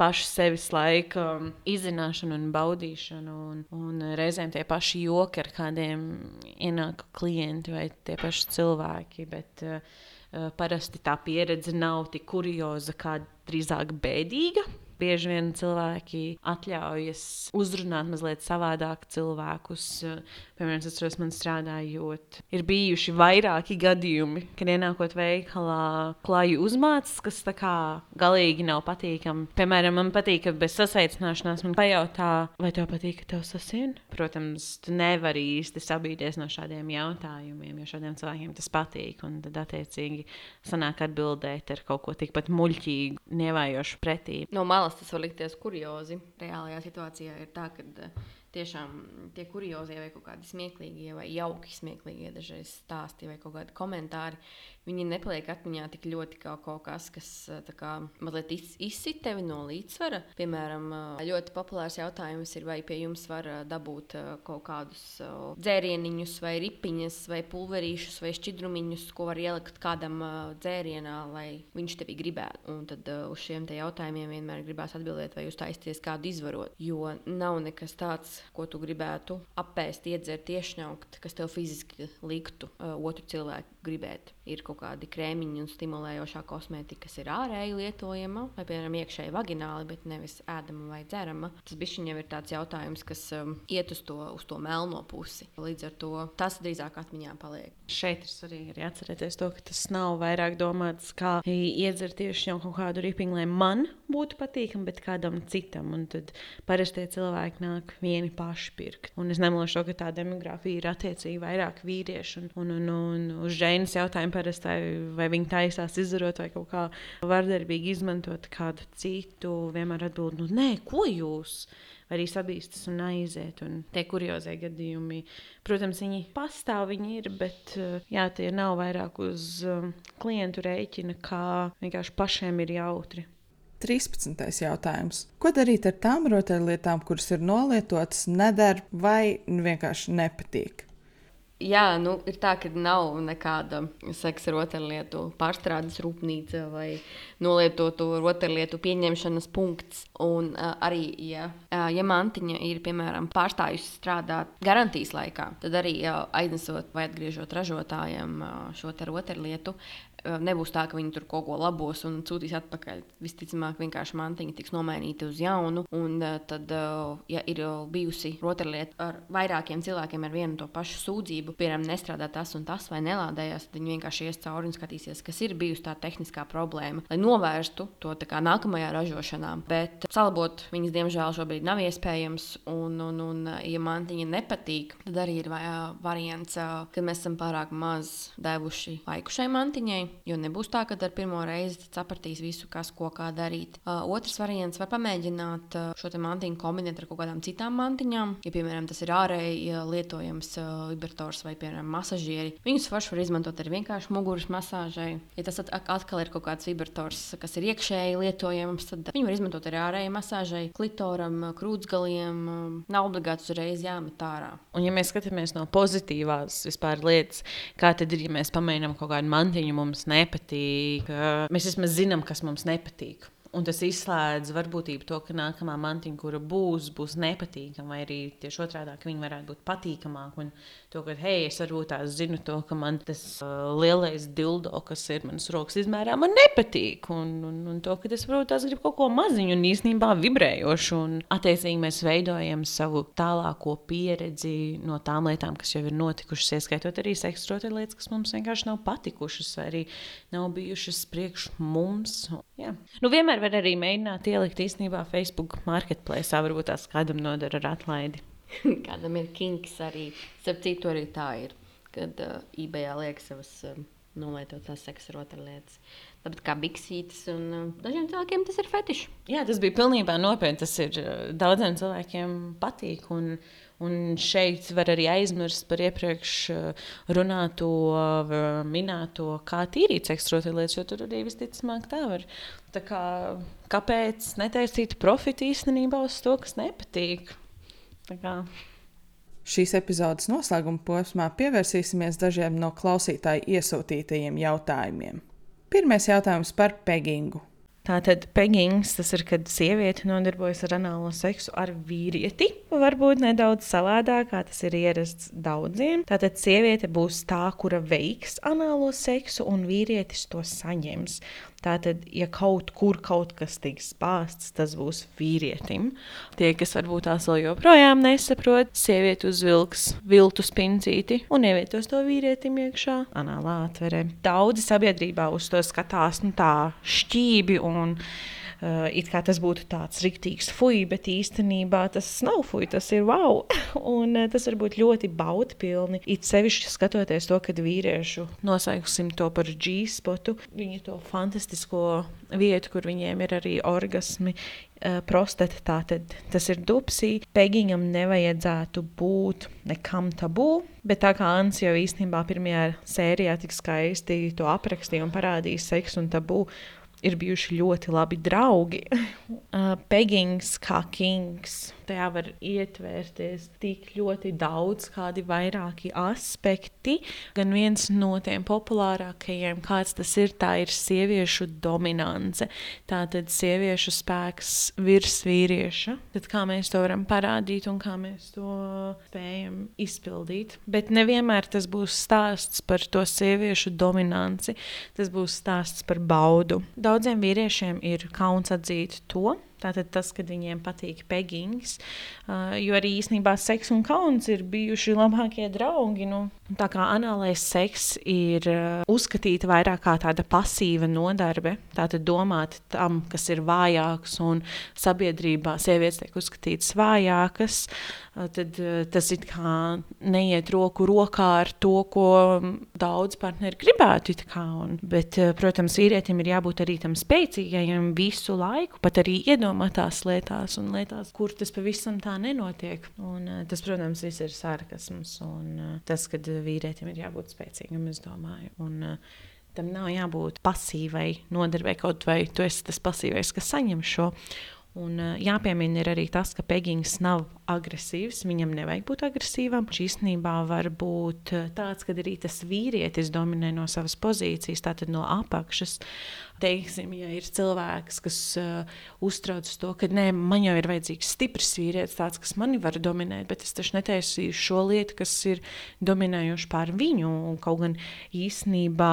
paša sevis laika um, izzināšana un baudīšana. Un, un reizēm tie paši joki, ar kādiem ienāk klienti vai tie paši cilvēki. Bet, uh Parasti tā pieredze nav tik kurioza, kā drīzāk bēdīga bieži vien cilvēki atļaujas uzrunāt mazliet savādāk cilvēkus. Piemēram, es atceros, man strādājot, ir bijuši vairāki gadījumi, kad ienākot veikalā, klāju uzmācis, kas tā kā galīgi nav patīkami. Piemēram, man patīk, ka bez sasveicināšanās man pajautā, vai tev patīk, ka tev sasien? Protams, tu nevari īsti sabīties no šādiem jautājumiem, jo šādiem cilvēkiem tas patīk. Un tad, attiecīgi, sanāk atbildēt ar kaut ko tikpat muļķīgu, nevājošu pretī. No malas tas var likties kuriozi. Reālajā situācijā ir tā, ka uh, tiešām tie kuriozie vai kaut kādi smieklīgie vai jauki smieklīgie dažreiz stāsti vai kaut kādi komentāri viņi nepaliek atmiņā tik ļoti kā kaut kas, kas eh, kā, mazliet izsit tevi no līdzsvara. Piemēram, eh, ļoti populārs jautājums ir, vai pie jums var eh, dabūt kaut kādus dzērieniņus, vai ripiņas, vai pulverīšus, vai šķidrumiņus, ko var ielikt kādam dzērienā, lai viņš tevi gribētu. Un tad uz šiem jautājumiem vienmēr gribās atbildēt, vai jūs taisties kādu izvarot. Jo nav nekas tāds, ko tu gribētu apēst, iedzert, iešņaukt, kas tev fiziski liktu otru cilvēku gribēt. Ir kaut kādi krēmiņi un stimulējošā kosmētika, kas ir ārēji lietojama, vai, piemēram, iekšēji vagināli, bet nevis ēdama vai dzerama. Tas bišķiņ jau ir tāds jautājums, kas um, iet uz to, uz to melno pusi. Līdz ar to tas drīzāk atmiņā paliek. Šeit ir svarīgi arī atcerēties to, ka tas nav vairāk domāts kā iedzert tieši jau kaut kādu ripiņu, lai man būtu patīkami, bet kādam citam. Un tad parasti cilvēki nāk vieni paši pirkt. Un es nemalošu to, ka tā demogrāfija ir attiecīgi vairāk vīriešu. Un, un, un, un uz Džeinas jautājumu parasti, vai viņi taisās izdarot vai kaut kā vardarbīgi izmantot kādu citu, vienmēr atbild, nu nē, ko jūs? Arī sabīstas un aiziet. Un tie kuriozie gadījumi, protams, viņi pastāv, viņi ir, bet jā, tie nav vairāk uz klientu rēķina, kā vienkārši pašiem ir jautri. 13. jautājums. Ko darīt ar tām rotaļlietām, kuras ir nolietotas, neder vai vienkārši nepatīk? Jā, nu, ir tā, ka nav nekāda seksa rotaļlietu pārstrādes rūpnīca vai nolietotu rotaļlietu pieņemšanas punkts. Un uh, arī, ja, uh, ja mantiņa ir piemēram pārstājusi strādāt garantijas laikā, tad arī uh, aiznesot vai atgriežot ražotājiem uh, šo rotaļlietu, nebūs tā, ka viņi tur kaut ko labos un sūtīs atpakaļ. Visticamāk, vienkārši mantiņa tiks nomainīta uz jaunu. Un tad, ja ir bijusi rotaļlieta ar vairākiem cilvēkiem ar vienu to pašu sūdzību, piemēram, nestrādā tas un tas vai nelādējās, tad viņi vienkārši ies cauri un skatīsies, kas ir bijusi tā tehniskā problēma, lai novērstu to nākamajā ražošanā. Bet salabot viņas, diemžēl, šobrīd nav iespējams. Un, un, un ja mantiņa nepatīk, tad arī ir variants, ka mēs esam pārāk maz devuši laiku šai mantiņai Jo nebūs tā, ka ar pirmo reizi sapratīs visu, kas ko kā darīt. Uh, otrs variants var pamēģināt uh, šo mantiņu kombinēt ar kaut kādām citām mantiņām. Ja, piemēram, tas ir ārēji uh, lietojams uh, vibrators vai, piemēram, masažieri. Viņus forši var izmantot arī vienkārši muguras masāžai. Ja tas at atkal ir kaut kāds vibrators, kas ir iekšēji lietojams, tad viņu var izmantot arī ārēji masāžai, klitoram, krūtsgaliem. Uh, nav obligāti uzreiz jāmet ārā. Un, ja mēs skatāmies no pozitīvās vispār lietas, kā tad ir, ja mēs pamēģinām kaut kādu mantiņu mums mums nepatīk. Mēs vismaz zinām, kas mums nepatīk. Un tas izslēdz varbūtību to, ka nākamā mantiņa, kura būs, būs nepatīkama, vai arī tieši otrādi, ka viņa varētu būt patīkamāka. To, ka, hei, es varbūt tās zinu to, ka man tas uh, lielais dildo, kas ir manas rokas izmērā, man nepatīk. Un, un, un to, ka es varbūt tās gribu kaut ko maziņu un īstenībā vibrējošu. Un attiecīgi mēs veidojam savu tālāko pieredzi no tām lietām, kas jau ir notikušas, ieskaitot arī seksuālās lietas, kas mums vienkārši nav patikušas, vai arī nav bijušas priekš mums. Jā. Nu, vienmēr var arī mēģināt ielikt īstenībā Facebook marketplace, varbūt tās kādam nodara ar atlaidi. kādam ir kinks arī. Starp citu, arī tā ir, kad uh, eBay liek savas uh, nolietotās seksa rotaļlietas. Tāpat kā biksītes, un uh, dažiem cilvēkiem tas ir fetišs. Jā, tas bija pilnībā nopietni. Tas ir uh, daudziem cilvēkiem patīk. Un, uh, Un šeit var arī aizmirst par iepriekš eh, runāto, minēto, kā tīrīt ekstrotēlietas, jo tur arī visticamāk tā var. Tā kā, kāpēc netaisīt profitu īstenībā uz to, kas nepatīk? Šīs epizodes noslēguma posmā pievērsīsimies dažiem no klausītāju iesūtītajiem jautājumiem. Pirmais jautājums par pegingu. Tātad pegings tas ir, kad sieviete nodarbojas ar anālo seksu ar vīrieti. Varbūt nedaudz savādāk, kā tas ir ierasts daudziem. Tātad sieviete būs tā, kura veiks anālo seksu, un vīrietis to saņems. Tātad, ja kaut kur kaut kas tiks spāsts, tas būs vīrietim. Tie, kas varbūt tās vēl joprojām nesaprot, sieviete uzvilks viltu spincīti un ievietos to vīrietim iekšā anālā atverē. Daudzi sabiedrībā uz to skatās nu, tā šķībi un Uh, it kā tas būtu tāds rīktīgs fuj, bet īstenībā tas nav fuj, tas ir wow. un uh, tas var būt ļoti baudpilni. It sevišķi skatoties to, kad vīriešu nosauksim to par G-spotu, viņu to fantastisko vietu, kur viņiem ir arī orgasmi. Uh, prostata tātad tas ir dupsī. Pegiņam nevajadzētu būt nekam tabū, bet tā kā Ants jau īstenībā pirmajā sērijā tik skaisti to aprakstīja un parādīja seksu un tabū, ir bijuši ļoti labi draugi. Uh, Pegings kā kings tajā var ietvērties tik ļoti daudz, kādi vairāki aspekti. Gan viens no tiem populārākajiem, kāds tas ir, tā ir sieviešu dominance. Tātad sieviešu spēks virs vīrieša. Tad kā mēs to varam parādīt un kā mēs to spējam izpildīt. Bet nevienmēr tas būs stāsts par to sieviešu dominanci. Tas būs stāsts par baudu. Daudziem vīriešiem ir kauns atzīt to, Tātad tas, kad viņiem patīk pegings, uh, jo arī īsnībā seks un kauns ir bijuši labākie draugi. Nu, tā kā anālais seks ir uh, uzskatīta vairāk kā tāda pasīva nodarbe, tātad domāt tam, kas ir vājāks un sabiedrībā sievietes tiek uzskatītas vājākas, uh, tad uh, tas it kā neiet roku rokā ar to, ko daudz partneri gribētu. Kā, un, bet, protams, vīrietim ir jābūt arī tam spēcīgajam visu laiku, pat arī iedomātās lietās un lietās, kur tas pavisam tā nenotiek. Un, tas, protams, viss ir sarkasms un tas, ka vīrietim ir jābūt spēcīgam, es domāju. Un, uh, Tam nav jābūt pasīvai nodarbei, kaut vai tu esi tas pasīvais, kas saņem šo. Un, uh, jāpiemina arī tas, ka Pegings nav agresīvs. Viņam nevajag būt agresīvam. Viņš īstenībā var būt tāds, ka arī tas vīrietis dominē no savas pozīcijas, tātad no apakšas teiksim, ja ir cilvēks, kas uh, uztraucas to, ka nē, man jau ir vajadzīgs stiprs vīrietis, tāds, kas mani var dominēt, bet es taču netaisīšu šo lietu, kas ir dominējoša pār viņu. Un, kaut gan īsnībā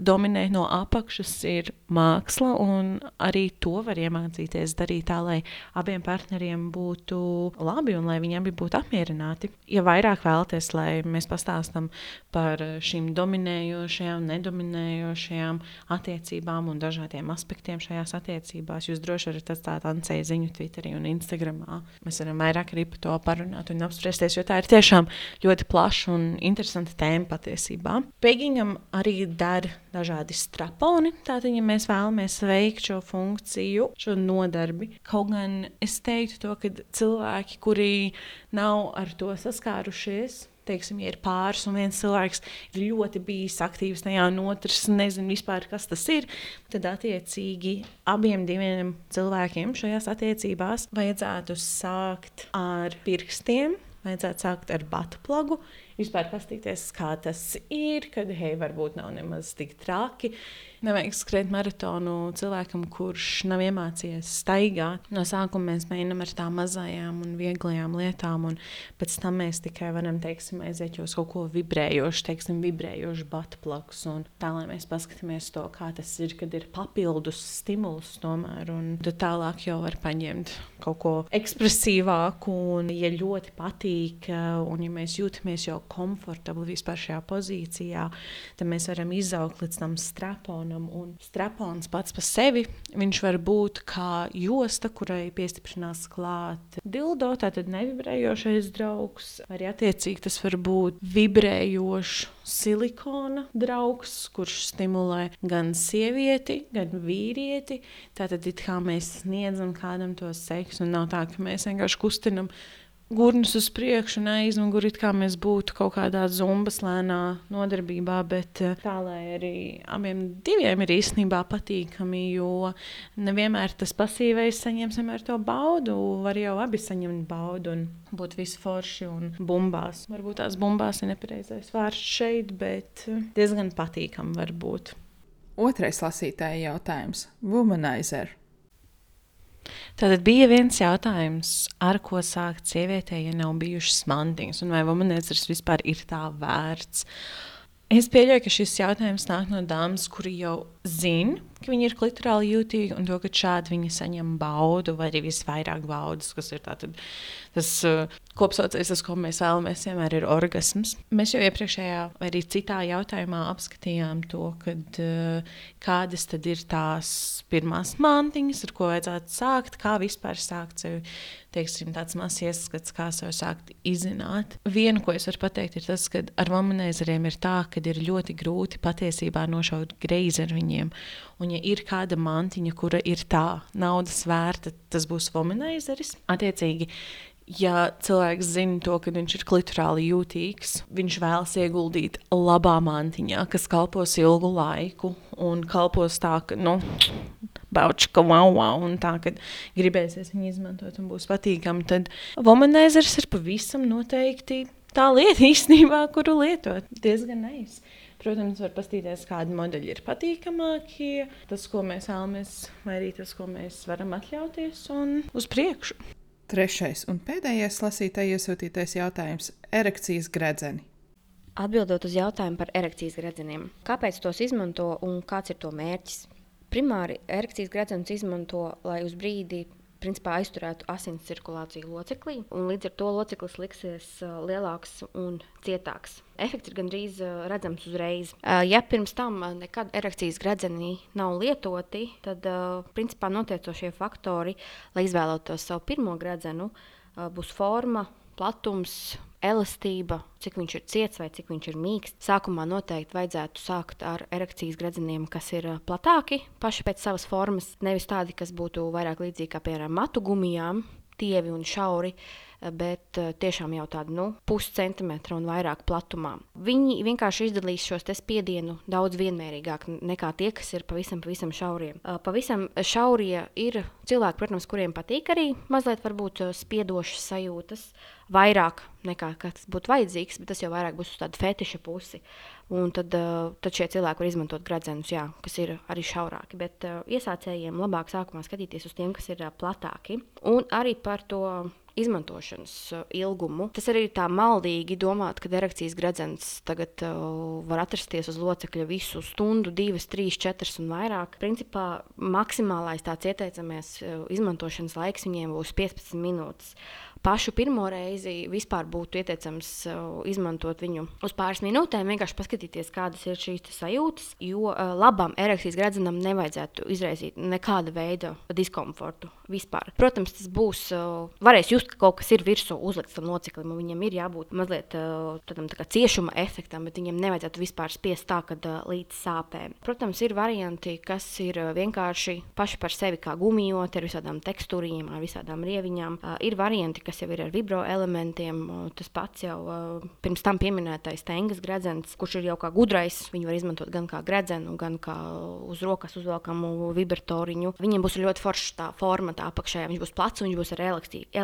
dominēt no apakšas ir māksla, un arī to var iemācīties darīt tā, lai abiem partneriem būtu labi un lai viņi abi būtu apmierināti. Ja vairāk vēlaties, lai mēs pastāstam par šīm dominējošajām, nedominējošajām attiecībām, un dažādiem aspektiem šajās attiecībās. Jūs droši varat atstāt Ancei ziņu Twitterī un Instagramā. Mēs varam vairāk arī par to parunāt un apspriesties, jo tā ir tiešām ļoti plaša un interesanta tēma patiesībā. Pegiņam arī der dažādi straponi. Tātad, ja mēs vēlamies veikt šo funkciju, šo nodarbi, kaut gan es teiktu to, ka cilvēki, kuri nav ar to saskārušies, teiksim, ja ir pāris un viens cilvēks ir ļoti bijis aktīvs tajā, un otrs nezina vispār, kas tas ir, tad attiecīgi abiem cilvēkiem šajās attiecībās vajadzētu sākt ar pirkstiem. Vajadzētu sākt ar batu plagu, vispār paskatīties, kā tas ir, kad hei, varbūt nav nemaz tik traki. Nevajag skriet maratonu cilvēkam, kurš nav iemācījies staigāt. No sākuma mēs mēģinām ar tām mazajām un vieglajām lietām, un pēc tam mēs tikai varam teiksim, aiziet uz kaut ko vibrējošu, teiksim, vibrējošu batu plakus. Tā lai mēs paskatāmies to, kā tas ir, kad ir papildus stimuls tomēr, un tad tālāk jau var paņemt kaut ko ekspresīvāku, un ja ļoti patīk, un ja mēs jūtamies jau komfortabli vispār šajā pozīcijā, tad mēs varam izaugt līdz tam straponam straponam. Un strapons pats par sevi viņš var būt kā josta, kurai piestiprinās klāt dildo, tātad nevibrējošais draugs. Arī attiecīgi tas var būt vibrējošs silikona draugs, kurš stimulē gan sievieti, gan vīrieti. Tātad it kā mēs sniedzam kādam to seksu, un nav tā, ka mēs vienkārši kustinam gurnus uz priekšu un aizmuguri, kā mēs būtu kaut kādā zumbas lēnā nodarbībā, bet eh, tā, lai arī abiem diviem ir īstenībā patīkami, jo nevienmēr tas pasīvais saņems vienmēr to baudu, var jau abi saņemt baudu un būt visi forši un bumbās. Varbūt tās bumbās ir nepareizais vārds šeit, bet eh, diezgan patīkami var būt. Otrais lasītāja jautājums - Womanizer. Tātad bija viens jautājums, ar ko sākt sievietei, ja nav bijušas mantiņas, un vai womanizers vispār ir tā vērts. Es pieļauju, ka šis jautājums nāk no dāmas, kuri jau zina, ka viņi ir klitorāli jūtīgi, un to, ka šādi viņi saņem baudu, vai arī visvairāk baudas, kas ir tātad, tas uh, kopsaucējs, tas, ko mēs vēlamies, vienmēr ir orgasms. Mēs jau iepriekšējā vai arī citā jautājumā apskatījām to, kad, uh, kādas tad ir tās pirmās mantiņas, ar ko vajadzētu sākt, kā vispār sākt sevi teiksim, tāds mazs ieskats, kā sev sākt izzināt. Viena, ko es varu pateikt, ir tas, ka ar womanizeriem ir tā, ka ir ļoti grūti patiesībā nošaut greizi ar viņiem. Un, ja ir kāda mantiņa, kura ir tā naudas vērta, tas būs womanizeris. Attiecīgi, ja cilvēks zina to, ka viņš ir klitorāli jūtīgs, viņš vēlas ieguldīt labā mantiņā, kas kalpos ilgu laiku un kalpos tā, ka nu, baučka, wow, wow, un tā, ka gribēsies viņu izmantot un būs patīkami, tad womanizers ir pavisam noteikti tā lieta īstenībā, kuru lietot. Diezgan neis. Protams, var paskatīties, kādi modeļi ir patīkamākie, tas, ko mēs vēlamies, vai arī tas, ko mēs varam atļauties, un uz priekšu. Trešais un pēdējais lasītāji iesūtītais jautājums - erekcijas gredzeni. Atbildot uz jautājumu par erekcijas gredzeniem, kāpēc tos izmanto un kāds ir to mērķis? Primāri erekcijas gredzenus izmanto, lai uz brīdi principā aizturētu asins cirkulāciju loceklī, un līdz ar to loceklis liksies lielāks un cietāks. Efekts ir gandrīz redzams uzreiz. Ja pirms tam nekad erekcijas gredzeni nav lietoti, tad principā noteicošie faktori, lai izvēlētos savu pirmo gredzenu, būs forma, platums, elastība, cik viņš ir ciets vai cik viņš ir mīksts. Sākumā noteikti vajadzētu sākt ar erekcijas gredzeniem, kas ir platāki paši pēc savas formas, nevis tādi, kas būtu vairāk līdzīgi kā piemēram matu gumijām, tievi un šauri. Bet tiešām jau tādu nu, puscentimetru un vairāk platumā. Viņi vienkārši izdalīs šos spiedienu daudz vienmērīgāk nekā tie, kas ir pavisam, pavisam šaurie. Pavisam šaurie ir cilvēki, protams, kuriem patīk arī mazliet varbūt spiedošas sajūtas. Vairāk nekā tas būtu vajadzīgs, bet tas jau vairāk būs uz tādu fetiša pusi. Un tad, tad šie cilvēki var izmantot gradzenus, jā, kas ir arī šaurāki. Bet iesācējiem labāk sākumā skatīties uz tiem, kas ir platāki. Un arī par to izmantošanas ilgumu. Tas arī tā maldīgi domāt, ka erekcijas gradzens tagad uh, var atrasties uz locekļa visu stundu, divas, trīs, četras un vairāk. Principā maksimālais tāds ieteicamais uh, izmantošanas laiks viņiem būs 15 minūtes pašu pirmo reizi vispār būtu ieteicams uh, izmantot viņu uz pāris minūtēm, vienkārši paskatīties, kādas ir šīs sajūtas. Jo uh, labam erekcijas gredzenam nevajadzētu izraisīt nekāda veida diskomfortu vispār. Protams, tas būs, uh, varēs just, ka kaut kas ir virsū uzlikts tam loceklim, un viņam ir jābūt mazliet tādam tā ciešuma efektam, bet viņam nevajadzētu vispār spiest tā, ka līdz sāpēm. Protams, ir varianti, kas ir vienkārši paši par sevi kā gumijoti ar visādām tekstūriem, ar visādām rieviņām. Ir varianti, kas kas jau ir ar vibro elementiem. Tas pats jau pirms tam pieminētais tengas gredzens, kurš ir jau kā gudrais. Viņu var izmantot gan kā gredzenu, gan kā uz rokas uzvelkamu vibratoriņu. Viņiem būs ļoti forša tā forma, tā apakšējā. Viņš būs plats un viņš būs arī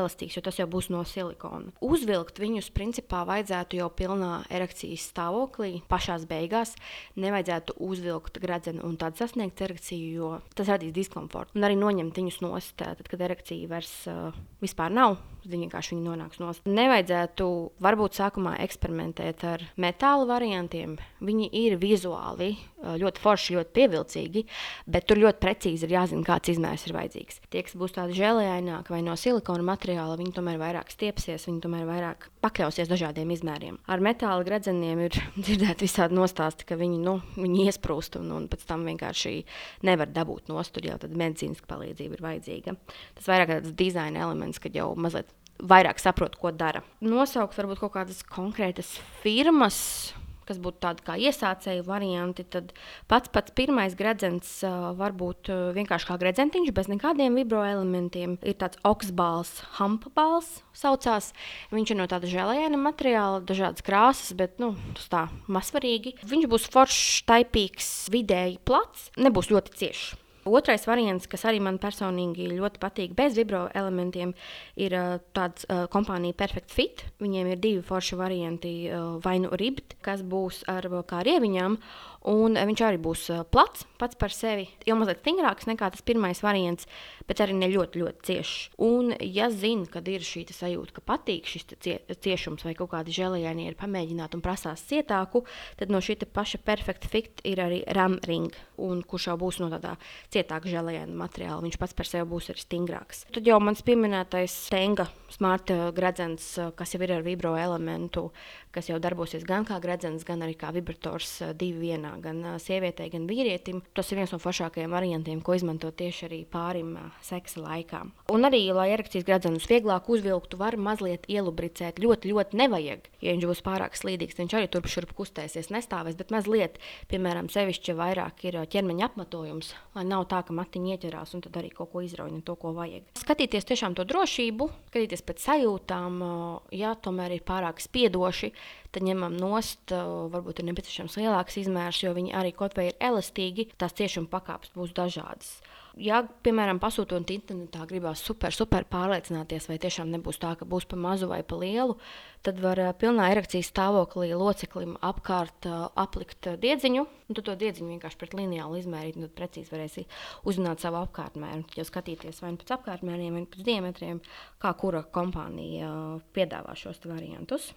elastīgs, jo tas jau būs no silikona. Uzvilkt viņus principā vajadzētu jau pilnā erekcijas stāvoklī, pašās beigās. Nevajadzētu uzvilkt gredzenu un tādu sasniegt erekciju, jo tas radīs diskomfortu. Un arī noņemt viņus nost, tad, kad erekcija vairs uh, vispār nav Viņi vienkārši viņi nonāks no stūra. Nevajadzētu varbūt sākumā eksperimentēt ar metāla variantiem. Viņi ir vizuāli ļoti forši, ļoti pievilcīgi, bet tur ļoti precīzi ir jāzina, kāds izmērs ir vajadzīgs. Tie, kas būs tādi žēlējaināki vai no silikona materiāla, viņi tomēr vairāk stiepsies, viņi tomēr vairāk pakļausies dažādiem izmēriem. Ar metāla gredzeniem ir dzirdēti visādi nostāsti, ka viņi, nu, viņi iesprūst un, un pēc tam vienkārši nevar dabūt nostur, jau tad medicīniska palīdzība ir vajadzīga. Tas vairāk tāds dizaina elements, kad jau mazliet vairāk saprot, ko dara. Nosaukt varbūt kaut kādas konkrētas firmas, kas būtu tādi kā iesācēju varianti, tad pats pats pirmais gredzens uh, var būt uh, vienkārši kā gredzentiņš, bez nekādiem vibroelementiem. Ir tāds oksbāls, hampabāls saucās. Viņš ir no tāda žēlēna materiāla, dažādas krāsas, bet nu, tas tā mazsvarīgi. Viņš būs foršs, taipīgs, vidēji plats, nebūs ļoti ciešs. Otrais variants, kas arī man personīgi ļoti patīk, bez vibro elementiem, ir uh, tāds uh, kompānija Perfect Fit. Viņiem ir divi forši varianti, uh, vai nu ribt, kas būs ar kā rieviņām, Un eh, viņš arī būs eh, plats pats par sevi, jau mazliet stingrāks nekā tas pirmais variants, bet arī ne ļoti, ļoti ciešs. Un, ja zina, kad ir šī sajūta, ka patīk šis cie, ciešums vai kaut kādi žēlējieni ir pamēģināt un prasās cietāku, tad no šī paša perfekta fit ir arī RAM ring, un kurš jau būs no tādā cietāka žēlējiena materiāla. Viņš pats par sevi būs arī stingrāks. Tad jau mans pieminētais Stenga smart eh, gredzens, kas jau ir ar vibro elementu, kas jau darbosies gan kā gredzens, gan arī kā vibrators divi vienā, gan sievietei, gan vīrietim. Tas ir viens no foršākajiem variantiem, ko izmantot tieši arī pārim seksa laikā. Un arī, lai erekcijas gredzenus vieglāk uzvilktu, var mazliet ielubricēt. Ļoti, ļoti nevajag. Ja viņš būs pārāk slīdīgs, viņš arī turp šurp kustēsies, nestāvēs, bet mazliet, piemēram, sevišķi vairāk ir ķermeņa apmetojums, lai nav tā, ka matiņa ieķerās un tad arī kaut ko izrauj to, ko vajag. Skatīties tiešām to drošību, skatīties pēc sajūtām, ja tomēr ir pārāk spiedoši, tad ņemam nost, varbūt ir nepieciešams lielāks izmērs, jo viņi arī kaut vai ir elastīgi, tās ciešuma pakāpes būs dažādas. Ja, piemēram, pasūtot internetā, gribās super, super pārliecināties, vai tiešām nebūs tā, ka būs pa mazu vai pa lielu, tad var uh, pilnā erekcijas stāvoklī loceklim apkārt uh, aplikt diedziņu. Tad to diedziņu vienkārši pret lineālu izmērīt, un tad precīzi varēsi uzzināt savu apkārtmēru. Tad jau skatīties vai nu pēc apkārtmēriem, vai pēc diametriem, kā kura kompānija piedāvā šos variantus.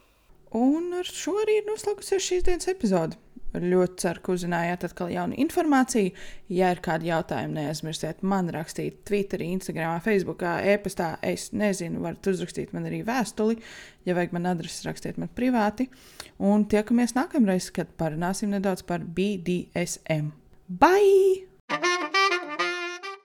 Un ar šo arī ir noslēgusies šīs dienas epizode. Ļoti ceru, ka uzzinājāt atkal jaunu informāciju. Ja ir kādi jautājumi, neaizmirstiet man rakstīt Twitterī, Instagram, Facebook, e-pastā. Es nezinu, varat uzrakstīt man arī vēstuli. Ja vajag man adresi, rakstiet man privāti. Un tiekamies nākamreiz, kad parunāsim nedaudz par BDSM. Bye!